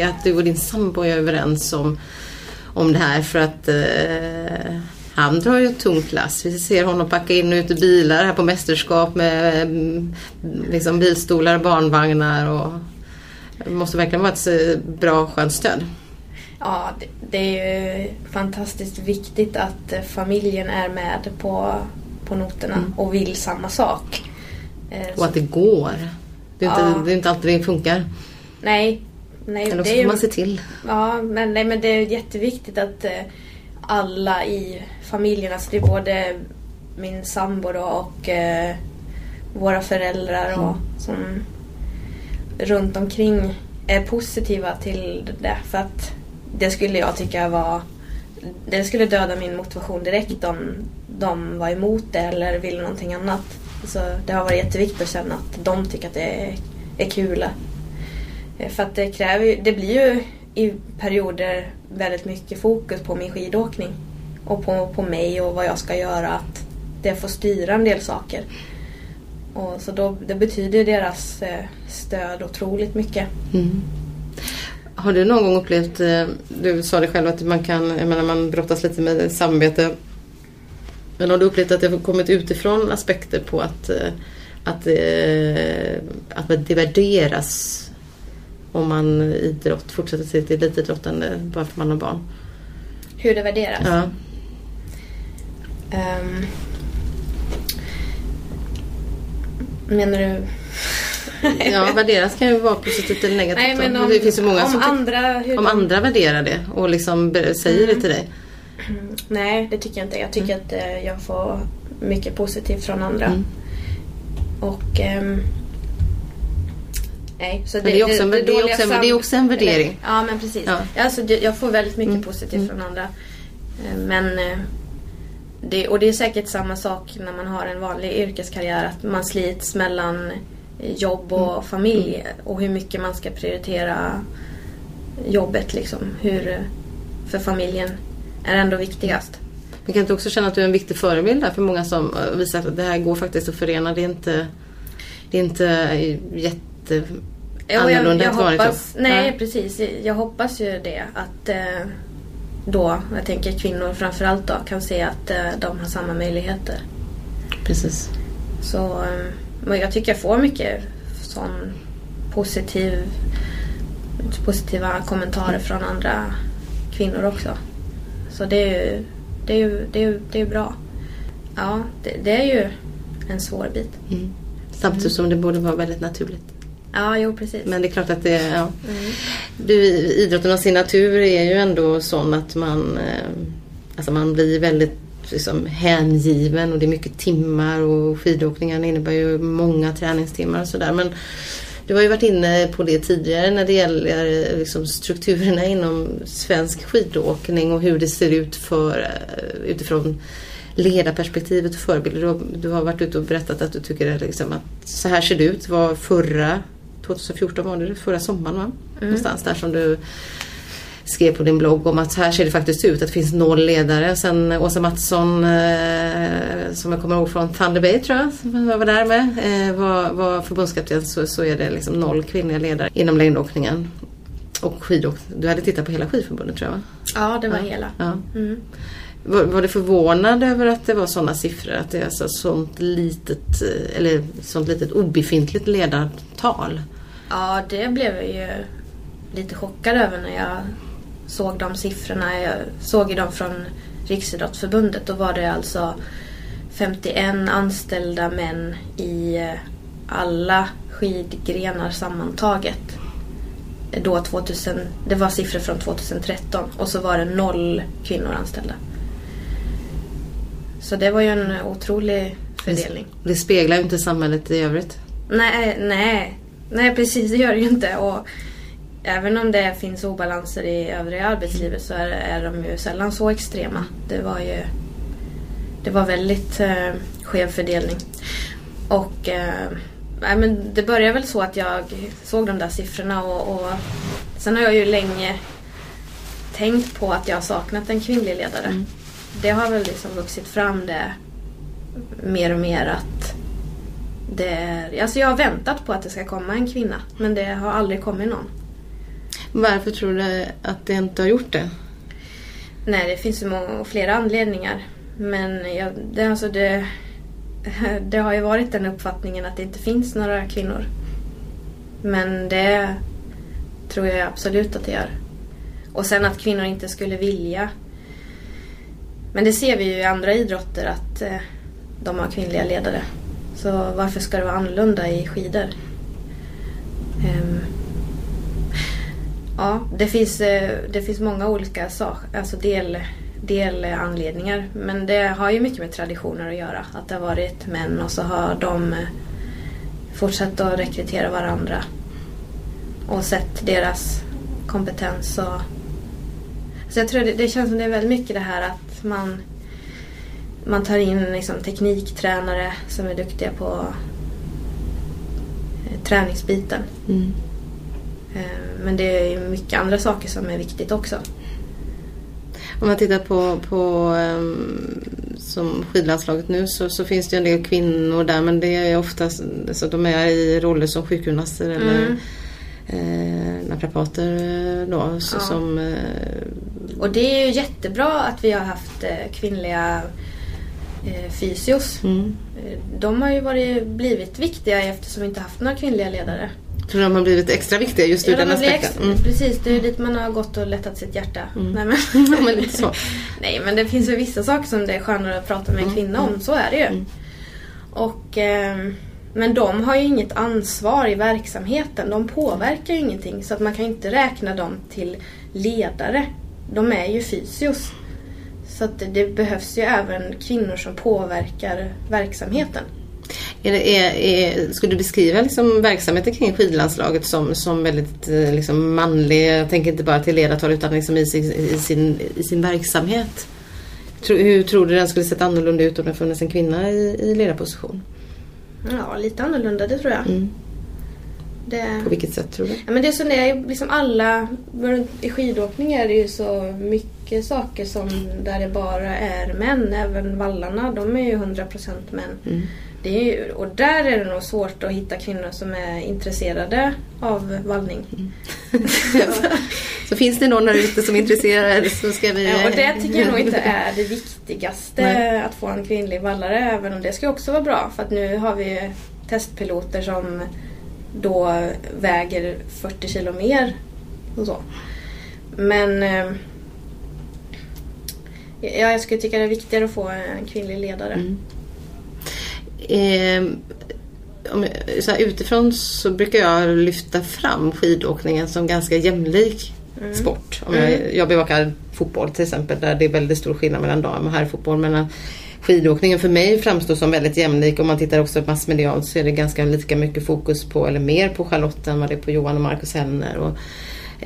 Det att du och din sambo är överens om, om det här? För att eh, han drar ju ett tungt lass. Vi ser honom packa in och ut i bilar här på mästerskap med mm, liksom bilstolar och barnvagnar. Och, det måste verkligen vara ett eh, bra skönt stöd. Ja, det, är ju fantastiskt viktigt att eh, familjen är med på, på noterna och vill samma sak. Eh, Och att det går. Det är, inte, Ja. det är inte alltid det funkar. Nej, nej Eller är får man se till. ja, men, nej, men det är jätteviktigt att eh, alla i familjen, alltså det är både min sambo då och eh, våra föräldrar och som runt omkring är positiva till det. För att det skulle jag tycka var det skulle döda min motivation direkt om de var emot det eller ville någonting annat. Så det har varit jätteviktigt att känna att de tycker att det är, är kul. Eh, för att det kräver ju, det blir ju i perioder väldigt mycket fokus på min skidåkning. Och på, på mig och vad jag ska göra. Att det får styra en del saker. Och så då, det betyder deras eh, stöd otroligt mycket. Mm. Har du någon gång upplevt, eh, du sa det själv att man kan, jag menar man brottas lite med samarbete. Men har du upplevt att det har kommit utifrån aspekter på att, att, att det värderas om man idrott, fortsätter sitt elitidrottande bara för man har barn? Hur det värderas. Ja. Ehm, menar du? ja, värderas kan ju vara positivt eller negativt. Nej, men om, det finns ju många om som andra... Hur om de- andra värderar det och liksom säger det till dig. Nej, det tycker jag inte. Jag tycker att eh, jag får mycket positivt från andra. Mm. Och... ehm, nej, så Men det är också en- det är dåliga också en- sam- det är också en värdering. Ja, men precis. Ja. Alltså, jag får väldigt mycket Mm. positivt från andra. Eh, Men... eh, Det, och det är säkert samma sak när man har en vanlig yrkeskarriär. Att man slits mellan eh, jobb och Mm. familj. Och hur mycket man ska prioritera jobbet liksom. Hur, för familjen är ändå viktigast. Men kan du också känna att du är en viktig förebild där för många som visar att det här går faktiskt att förena. Det är inte, det är inte jätte Ja, annorlunda jag, jag ett vanligt hoppas. Nej Ja. precis, jag hoppas ju det att eh, då, jag tänker kvinnor framförallt då, kan se att eh, de har samma möjligheter. Precis. Så eh, jag tycker jag får mycket sån positiv positiva kommentarer från andra kvinnor också. Så det är ju, det är ju, det är ju, det är bra. Ja, det, det är ju en svår bit. Mm. Samtidigt som det borde vara väldigt naturligt. Ja, jo precis. Men det är klart att det ja. Mm. Du, idrottens natur är ju ändå sån att man, eh, alltså man blir väldigt liksom hängiven och det är mycket timmar och skidåkningen innebär ju många träningstimmar och sådär. Men du har ju varit inne på det tidigare när det gäller liksom strukturerna inom svensk skidåkning och hur det ser ut för, eh, utifrån ledarperspektivet och förebilder. Du har, varit ute och berättat att du tycker liksom att så här ser det ut. var förra 2014 var det, förra sommaren va? Mm. Någonstans där som du skrev på din blogg om att här ser det faktiskt ut att det finns noll ledare. Sen Åsa Mattsson eh, som jag kommer ihåg från Thunder Bay tror jag, som jag var där med, eh, var, var förbundskapten så, så är det liksom noll kvinnliga ledare inom längdåkningen. Och skidåkning. Du hade tittat på hela skidförbundet tror jag va? Ja, det var ja. hela. Ja. Mm. Var, var du förvånad över att det var sådana siffror? Att det är alltså sånt litet, eh, eller sånt litet obefintligt ledartal? Ja, det blev jag ju lite chockad över när jag såg de siffrorna. Jag såg ju dem från Riksidrottsförbundet. Då var det alltså 51 anställda män i eh, alla skidgrenar sammantaget. Då 2000, det var siffror från 2013 och så var det noll kvinnor anställda. Så det var ju en otrolig fördelning. Det speglar ju inte samhället i övrigt. Nej, nej, nej precis det gör det ju inte. Och även om det finns obalanser i övriga arbetslivet så är, är de ju sällan så extrema. Det var ju det var väldigt eh, skev fördelning. Och eh, men det började väl så att jag såg de där siffrorna och, och sen har jag ju länge tänkt på att jag har saknat en kvinnlig ledare. Mm. Det har väl liksom vuxit fram det mer och mer att det är, alltså jag har väntat på att det ska komma en kvinna men det har aldrig kommit någon. Varför tror du att det inte har gjort det? Nej, det finns ju många, flera anledningar. Men jag, det, alltså det, det har ju varit den uppfattningen att det inte finns några kvinnor. Men det tror jag absolut att det gör. Och sen att kvinnor inte skulle vilja. Men det ser vi ju i andra idrotter att eh, de har kvinnliga ledare. Så varför ska det vara annorlunda i skidor? Um, Ja, det finns, eh, det finns många olika saker, alltså del, delanledningar. Men det har ju mycket med traditioner att göra. Att det har varit män och så har de eh, fortsatt att rekrytera varandra. Och sett deras kompetens. Och... Så jag tror det, det känns som det är väldigt mycket det här att man, man tar in liksom tekniktränare som är duktiga på eh, träningsbiten. Mm. Eh, men det är mycket andra saker som är viktigt också. Om man tittar på, på um, som skidlandslaget nu så, så, finns det en del kvinnor där men det är oftast så de är i roller som sjukgymnaster eller mm. eh, naprapater då. Så, ja. som, eh, och det är ju jättebra att vi har haft eh, kvinnliga fysios. Mm. Eh, de har ju varit, blivit viktiga eftersom vi inte haft några kvinnliga ledare. Tror de har blivit extra viktiga just ur ja, den aspekten? Mm. Precis, det är dit man har gått och lättat sitt hjärta. Mm. Nej, men. ja, men lite så. Nej men det finns ju vissa saker som det är skönare att prata med en kvinna om, så är det ju. Mm. Och, eh, men de har ju inget ansvar i verksamheten, de påverkar ju ingenting så att man kan inte räkna dem till ledare. De är ju fysios. Så att det behövs ju även kvinnor som påverkar verksamheten. Är det, är, är, skulle du beskriva liksom verksamheten kring skidlandslaget som, som väldigt eh, liksom manlig? Jag tänker inte bara till ledartal utan liksom i, sin, i, sin, i sin verksamhet. Hur tror du den skulle sett annorlunda ut om det funnits en kvinna i, i ledarposition? Ja, lite annorlunda det tror jag. Mm. Det... På vilket sätt tror du? Ja, men det är så det är liksom alla, I skidåkning är det ju så mycket saker som där det bara är män. Även vallarna, de är ju 100% män. Mm. Det är, och där är det nog svårt att hitta kvinnor som är intresserade av vallning. Mm. så finns det någon där ute som är intresserad så ska vi... Ja, och det tycker jag nog inte är det viktigaste Nej. att få en kvinnlig vallare. Även om det ska också vara bra för att nu har vi testpiloter som då väger 40 kilo mer och så. Men eh, ja, jag skulle tycka det är viktigare att få en kvinnlig ledare. Mm. Eh, om så här, utifrån så brukar jag lyfta fram skidåkningen som ganska jämlik sport. Om jag, jag bevakar fotboll till exempel där det är väldigt stor skillnad mellan dam och herrfotboll. Men skidåkningen för mig framstår som väldigt jämlik. Om man tittar också massmedialt så är det ganska lika mycket fokus på, eller mer på Charlotte än vad det är på Johan och Marcus Hellner. Och,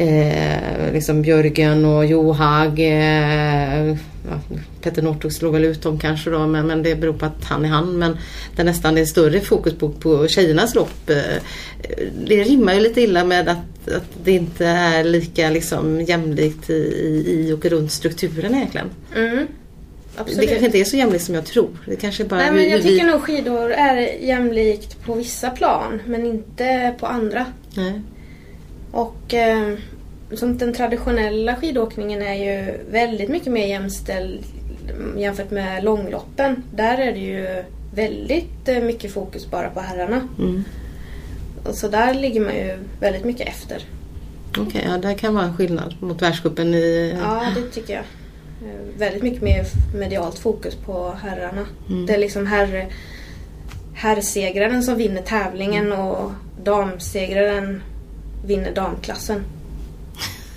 eh, liksom Björgen och Johag. Eh, ja, Petter Northug slår väl ut dem kanske då men, men det beror på att han är han. Men där nästan är större fokus på, på tjejernas lopp. Eh, det rimmar ju lite illa med att, att det inte är lika liksom, jämlikt i, i och runt strukturen egentligen. Mm. Det Absolut. kanske inte är så jämlikt som jag tror. Det kanske bara Nej, men jag hur vi- tycker nog skidor är jämlikt på vissa plan men inte på andra. Nej. Och eh, som den traditionella skidåkningen är ju väldigt mycket mer jämställd jämfört med långloppen. Där är det ju väldigt eh, mycket fokus bara på herrarna. Mm. Och så där ligger man ju väldigt mycket efter. Okej, ja, det kan vara en skillnad mot världscupen i... Ja, det tycker jag. Eh, Väldigt mycket mer medialt fokus på herrarna. Mm. Det är liksom herr, herrsegraren som vinner tävlingen och damsegraren vinner damklassen.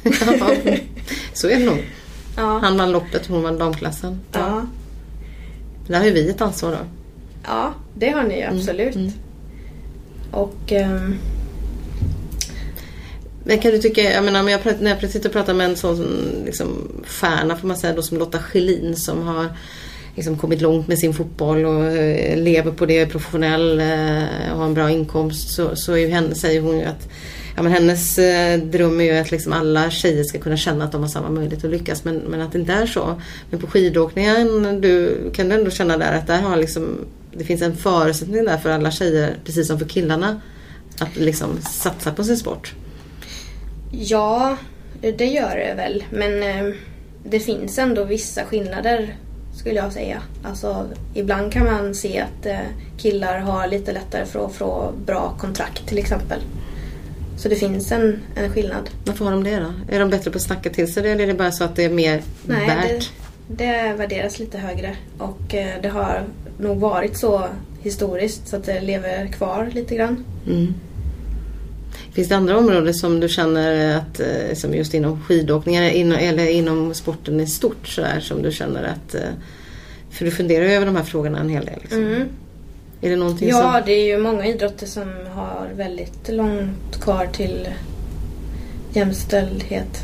Ja, så är det nog. Ja. Han vann loppet, hon vann damklassen. Ja. Där har ju vi ett ansvar då. ja, det har ni ju absolut. mm. Och ehm, men kan du tycka, jag menar, jag, pratar- när jag sitter och pratar med en sån liksom, stjärna får man säga då som Lotta Schelin som har liksom, kommit långt med sin fotboll och eh, lever på det, är professionell eh, och har en bra inkomst så, så är ju henne, säger hon ju att ja, men hennes eh, dröm är ju att liksom alla tjejer ska kunna känna att de har samma möjlighet att lyckas men, men att det inte är så. Men på skidåkningen du, kan du ändå känna där att där har liksom, det finns en förutsättning där för alla tjejer precis som för killarna att liksom satsa på sin sport ja, det gör det väl. Men ehm, det finns ändå vissa skillnader skulle jag säga. Alltså, ibland kan man se att eh, killar har lite lättare för att få bra kontrakt till exempel. Så det finns en, en skillnad. Varför har de det då? Är de bättre på att snacka till sig det eller är det bara så att det är mer Nej, värt? det, det värderas lite högre. Och eh, det har nog varit så historiskt så att det lever kvar lite grann. Mm. Finns det andra områden som du känner att, eh, som just inom skidåkningen eller inom, sporten i stort så där, som du känner att eh, för du funderar ju över de här frågorna en hel del. Liksom. Mm. Är det någonting Ja, som... det är ju många idrotter som har väldigt långt kvar till jämställdhet.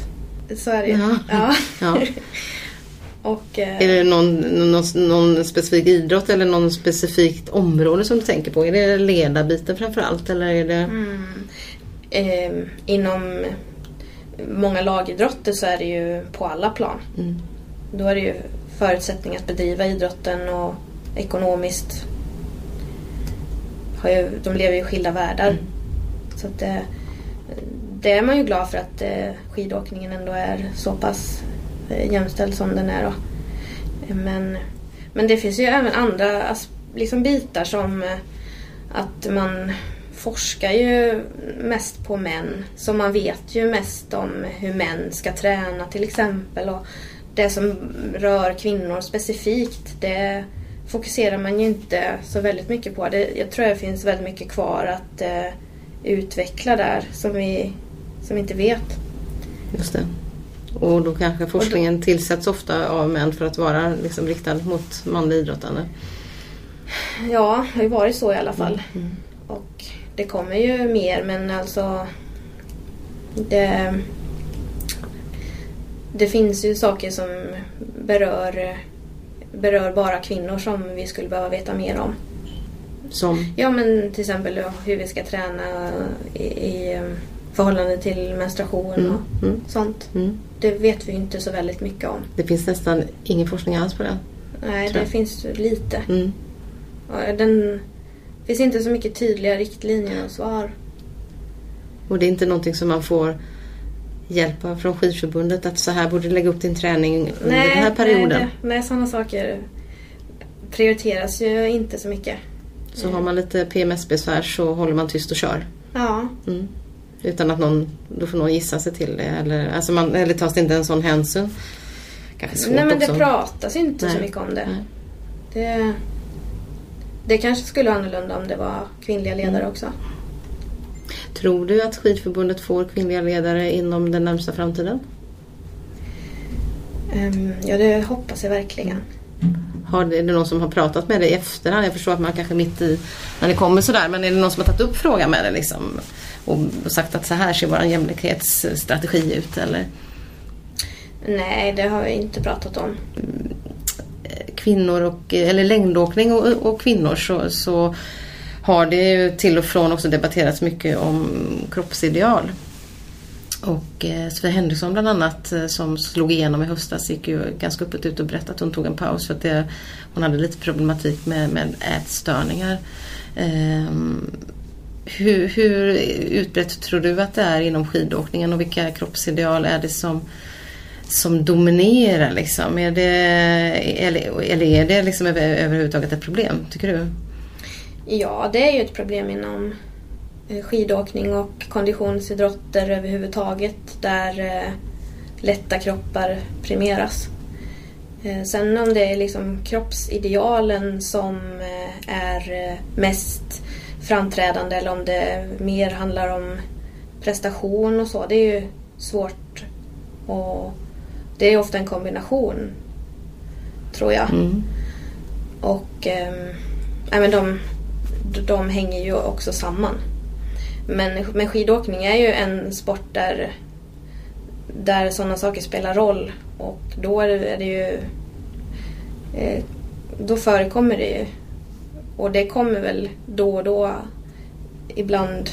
Så är det ju. Ja. Ja. Ja. Och, eh, Är det någon, någon, någon specifik idrott eller någon specifikt område som du tänker på? Är det ledarbiten framförallt eller är det... Mm. Eh, inom många lagidrotter så är det ju på alla plan. Mm. Då är det ju förutsättningar att bedriva idrotten och ekonomiskt. Har ju, de lever ju i skilda världar. Mm. Så att det, det är man ju glad för att eh, skidåkningen ändå är så pass eh, jämställd som den är. Då. Men, men det finns ju även andra liksom bitar som eh, att man forskar ju mest på män. Så man vet ju mest om hur män ska träna till exempel. Och det som rör kvinnor specifikt det fokuserar man ju inte så väldigt mycket på. Det, jag tror det finns väldigt mycket kvar att eh, utveckla där som vi som vi inte vet. Just det. Och då kanske forskningen tillsätts ofta av män för att vara liksom riktad mot manliga idrottande. Ja, det har ju varit så i alla fall. Mm. Och det kommer ju mer men alltså det, det finns ju saker som berör, berör bara kvinnor som vi skulle behöva veta mer om. Som, Ja men till exempel hur vi ska träna i, i förhållande till menstruation Mm, och mm. sånt. mm. Det vet vi ju inte så väldigt mycket om. Det finns nästan ingen forskning alls på det. Nej, det finns lite. Mm. Den finns inte så mycket tydliga riktlinjer och svar. Och det är inte någonting som man får hjälp av från skidförbundet att så här borde du lägga upp din träning under den här perioden. Nej, det- nej, sådana saker prioriteras ju inte så mycket. Så har man lite PMS-besvär så håller man tyst och kör. Ja, Mm. Utan att någon, då får någon gissa sig till det eller, alltså man, eller tas det inte en sån hänsyn? Kanske svårt Nej men det också. pratas inte så Nej. mycket om det. Nej. det. Det kanske skulle vara annorlunda om det var kvinnliga ledare Mm. också. Tror du att skidförbundet får kvinnliga ledare inom den närmsta framtiden? Ehm, ja det hoppas jag verkligen. Har det, är det någon som har pratat med dig i efterhand? Jag förstår att man kanske mitt i när det kommer sådär men är det någon som har tagit upp frågan med dig liksom? Och, sagt att så här ser vår jämlikhetsstrategi ut eller? Nej det har jag inte pratat om kvinnor och, eller längdåkning och, och kvinnor så, så har det ju till och från också debatterats mycket om kroppsideal. Och eh, Sofia Henriksson bland annat eh, som slog igenom i höstas gick ju ganska öppet ut och berättade att hon tog en paus för att det, hon hade lite problematik med, med ätstörningar. Ehm, hur, hur utbrett tror du att det är inom skidåkningen och vilka kroppsideal är det som som dominerar liksom? Är det, eller, eller är det liksom över, överhuvudtaget ett problem, tycker du? Ja det är ju ett problem inom eh, skidåkning och konditionsidrotter överhuvudtaget där eh, lätta kroppar premieras. Eh, Sen om det är liksom kroppsidealen som eh, är eh, mest framträdande eller om det mer handlar om prestation och så. Det är ju svårt att det är ofta en kombination tror jag. Mm. Och nej, men de, de hänger ju också samman. Men, men skidåkning är ju en sport där, där sådana saker spelar roll. Och då är det, är det ju... Eh, då förekommer det ju. Och det kommer väl då och då ibland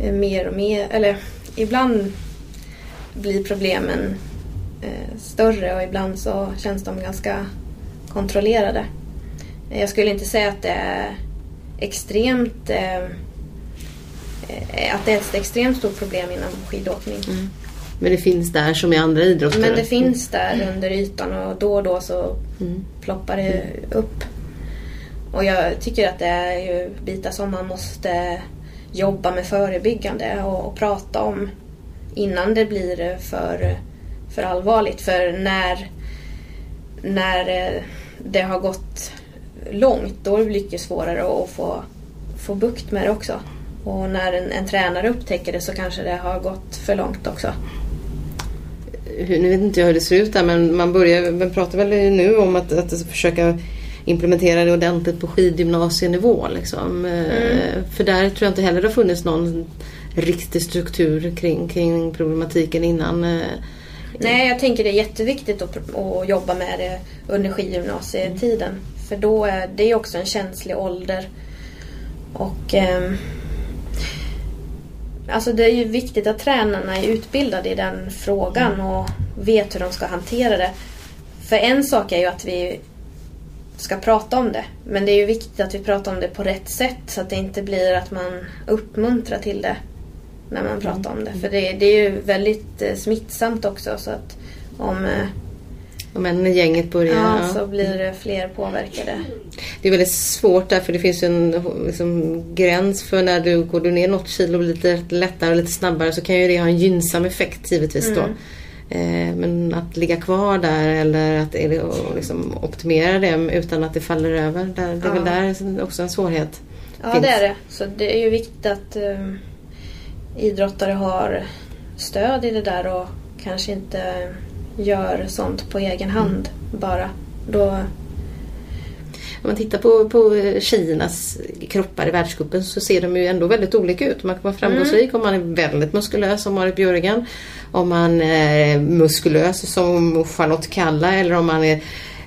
eh, mer och mer. Eller ibland blir problemen eh, större och ibland så känns de ganska kontrollerade. Jag skulle inte säga att det är extremt eh, eh, att det är ett extremt stort problem inom skidåkning. Men det finns där som i andra idrotter? Men det finns där under ytan och då och då så Mm. ploppar det upp. Och jag tycker att det är ju bitar som man måste jobba med förebyggande och, och prata om innan det blir för, för allvarligt. För när, när eh, det har gått långt då är det mycket svårare att få, få bukt med det också. Och när en, en tränare upptäcker det så kanske det har gått för långt också. Hur- Nu vet inte jag hur det ser ut där men man börjar, man pratar väl nu om att, att försöka implementera det ordentligt på skidgymnasienivå. Liksom. Eh, För där tror jag inte heller det har funnits någon riktig struktur kring, kring problematiken innan. Eh. Nej, jag tänker det är jätteviktigt att, att jobba med det under skidgymnasietiden. För då är det också en känslig ålder. Och ehm, Alltså det är ju viktigt att tränarna är utbildade i den frågan och vet hur de ska hantera det. För en sak är ju att vi ska prata om det. Men det är ju viktigt att vi pratar om det på rätt sätt så att det inte blir att man uppmuntrar till det när man pratar om det. För det, det är ju väldigt eh, smittsamt också så att om eh, Om en gänget börjar. ja, ja. så blir det fler påverkade. Det är väldigt svårt där för det finns ju en liksom, gräns för när du går du ner något kilo lite lättare och lite snabbare så kan ju det ha en gynnsam effekt givetvis då. Eh, men att ligga kvar där eller att liksom, optimera det utan att det faller över. Där, det är väl där också en svårighet Ja, finns. det är det. Så det är ju viktigt att eh, idrottare har stöd i det där och kanske inte gör sånt på egen hand bara. Då, Om man tittar på, på tjejernas kroppar i världscupen så ser de ju ändå väldigt olika ut. Man kan vara framgångsrik om man är väldigt muskulös som Marit Björgen. Om man är muskulös som Charlotte Kalla eller om man är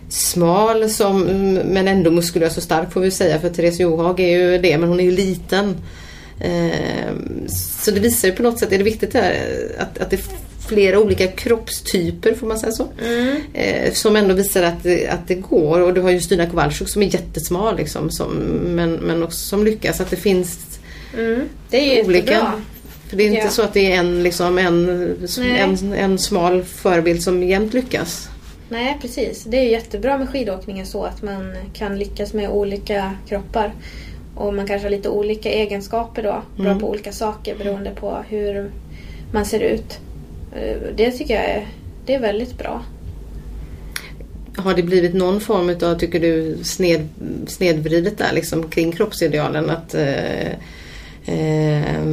smal som, men ändå muskulös och stark får vi säga för Therese Johaug är ju det men hon är ju liten. Eh, Så det visar ju på något sätt, är det viktigt där, att, att det är flera olika kroppstyper, får man säga så? Eh, Som ändå visar att det, att det går. Och du har ju Stina Kowalczyk som är jättesmal liksom, som, men, men också som lyckas. Att det finns mm, det är olika. jättebra. För det är inte Ja. så att det är en, liksom, en, Nej. en, en smal förebild som jämt lyckas. Nej, precis. Det är jättebra med skidåkningen så att man kan lyckas med olika kroppar. Och man kanske har lite olika egenskaper då. Bra på olika saker beroende på hur man ser ut. Eh, Det tycker jag är, det är väldigt bra. Har det blivit någon form av, tycker du, sned, snedvridet där liksom kring kroppsidealen? Att, eh, eh,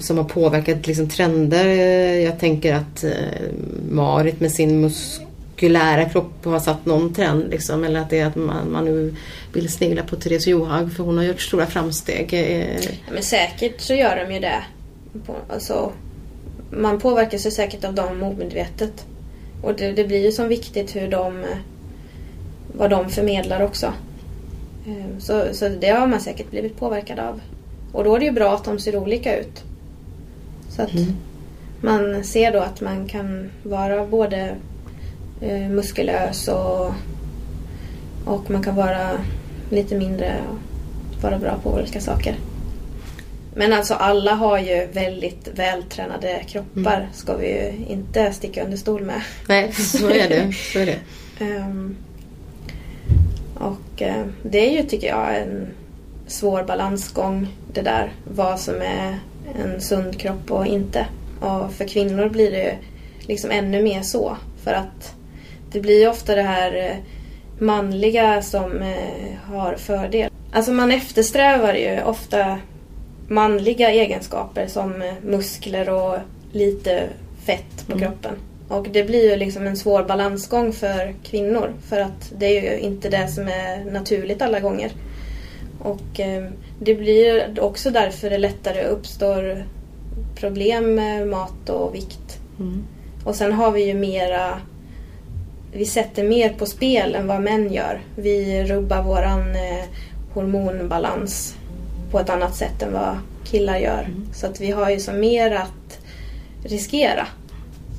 som har påverkat liksom, trender. Jag tänker att eh, Marit med sin muskulära kropp har satt någon trend. Liksom, eller att det är att man, man nu vill snegla på Therese Johaug för hon har gjort stora framsteg. Eh, Ja, men säkert så gör de ju det. Alltså, man påverkas ju säkert av dem omedvetet. Och det, det blir ju så viktigt hur de, vad de förmedlar också. Eh, Så, så det har man säkert blivit påverkad av. Och då är det ju bra att de ser olika ut. Så att man ser då att man kan vara både eh, muskulös och, och man kan vara lite mindre och vara bra på olika saker. Men alltså alla har ju väldigt vältränade kroppar. Ska vi ju inte sticka under stol med. nej, så är det. Så är det. Ehm, och eh, det är ju tycker jag en svår balansgång det där. Vad som är en sund kropp och inte. Och för kvinnor blir det ju liksom ännu mer så. För att det blir ju ofta det här eh, manliga som eh, har fördel. Alltså man eftersträvar ju ofta manliga egenskaper som eh, muskler och lite fett på kroppen. Och det blir ju liksom en svår balansgång för kvinnor för att det är ju inte det som är naturligt alla gånger. Och det blir ju också därför det lättare uppstår problem med mat och vikt. Och sen har vi ju mera vi sätter mer på spel än vad män gör. Vi rubbar våran eh, hormonbalans på ett annat sätt än vad killar gör. Så att vi har ju så mer att riskera.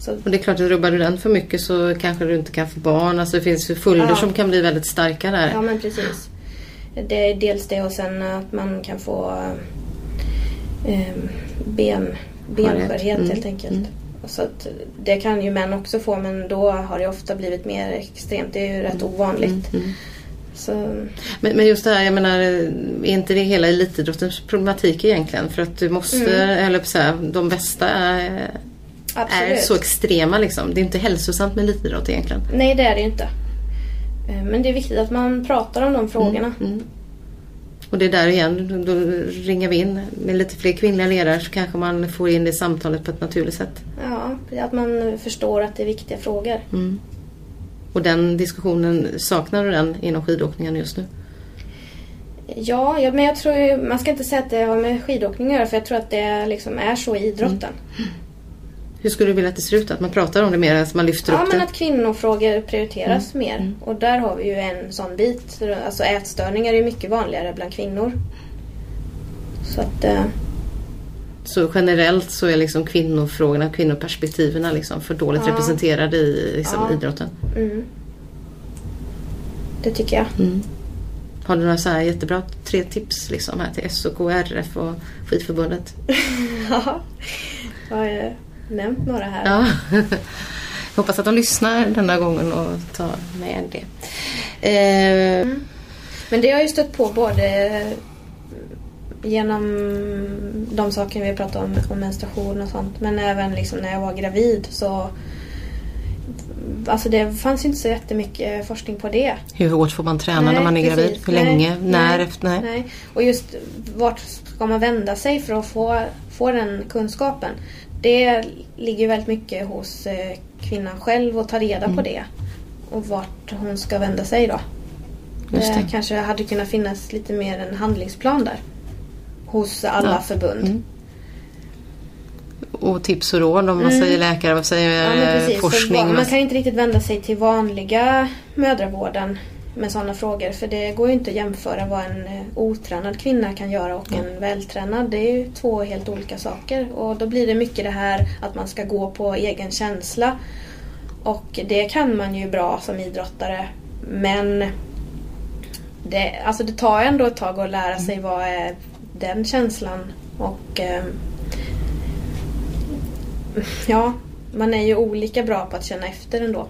Så, Och det är klart att rubbar du den för mycket så kanske du inte kan få barn. Alltså det finns ju följder Ja. som kan bli väldigt starka där. ja men precis. Det är dels det och sen att man kan få eh, ben, benskörhet Mm. helt enkelt. Och Så det kan ju män också få men då har det ofta blivit mer extremt. Det är ju rätt ovanligt. Mm. Så, Men, men just det här, jag menar, är inte det hela elitidrottens problematik egentligen? För att du måste, Mm. eller så här, de bästa är, är så extrema liksom. Det är inte hälsosamt med elitidrott egentligen. Nej, det är det ju inte. Eh, Men det är viktigt att man pratar om de frågorna. Mm. Och det är där igen, då ringer vi in med lite fler kvinnliga ledare så kanske man får in det samtalet på ett naturligt sätt. Ja, att man förstår att det är viktiga frågor. Mm. Och den diskussionen, saknar du den inom skidåkningen just nu? Ja, ja men jag tror ju, man ska inte säga att det har med skidåkning att göra för jag tror att det liksom är så i idrotten. Hur skulle du vilja att det ser ut? Att man pratar om det mer, att man lyfter Ja, upp men det? att kvinnofrågor prioriteras mer. Och där har vi ju en sån bit. Alltså ätstörningar är mycket vanligare bland kvinnor. Så att, eh, Så generellt så är liksom kvinnofrågorna, kvinnoperspektiven liksom för dåligt Ja. representerade i liksom, Ja. idrotten. mm. Det tycker jag. Har du några så här jättebra tre tips liksom här till SOK, RF och Skidförbundet? Ja, jag har ju nämnt några här. Ja. Jag hoppas att de lyssnar denna gången och tar med det. Eh, Men det har jag ju stött på både genom de saker vi pratat om, om menstruation och sånt. Men även liksom när jag var gravid så Alltså det fanns inte så jättemycket forskning på det. hur hårt får man träna när Nej, man är gravid? precis. Hur Nej, länge? När? nej, efter? Nej. Nej. Och just vart ska man vända sig för att få, få den kunskapen? Det ligger väldigt mycket hos eh, kvinnan själv att ta reda Mm. på det. Och vart hon ska vända sig då. Just det det. kanske hade kunnat finnas lite mer en handlingsplan där. Hos alla Ja. förbund. Mm. Och tips och råd om man Mm. säger läkare, vad säger Ja, forskning? man vad- kan inte riktigt vända sig till vanliga mödravården med sådana frågor. För det går ju inte att jämföra vad en eh, otränad kvinna kan göra och en vältränad. Det är ju två helt olika saker. Och då blir det mycket det här att man ska gå på egen känsla. Och det kan man ju bra som idrottare. Men det, alltså det tar ändå ett tag att lära sig vad är den känslan. Och ehm, ja, man är ju olika bra på att känna efter ändå.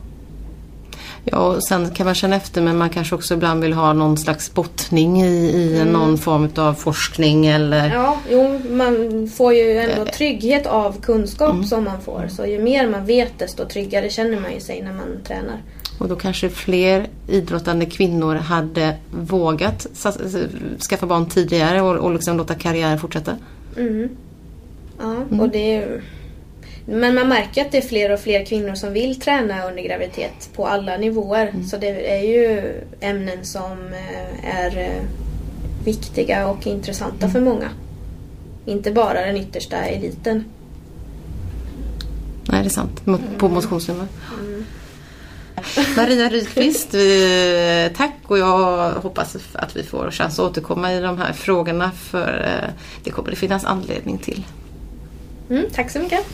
Ja, och sen kan man känna efter men man kanske också ibland vill ha någon slags bottning i, i Mm. någon form av forskning eller Ja, jo, man får ju ändå trygghet av kunskap som man får. Så ju mer man vet desto tryggare känner man ju sig när man tränar. Och då kanske fler idrottande kvinnor hade vågat skaffa barn tidigare och, och liksom låta karriären fortsätta. Ja, och det är. Men man märker att det är fler och fler kvinnor som vill träna under graviditet på alla nivåer. Så det är ju ämnen som eh, är eh, viktiga och intressanta för många. Inte bara den yttersta eliten. Nej, det är sant. På motionsnummer. Maria Rydqvist, tack och jag hoppas att vi får chans att återkomma i de här frågorna för eh, det kommer det finnas anledning till. Mm, tack så mycket.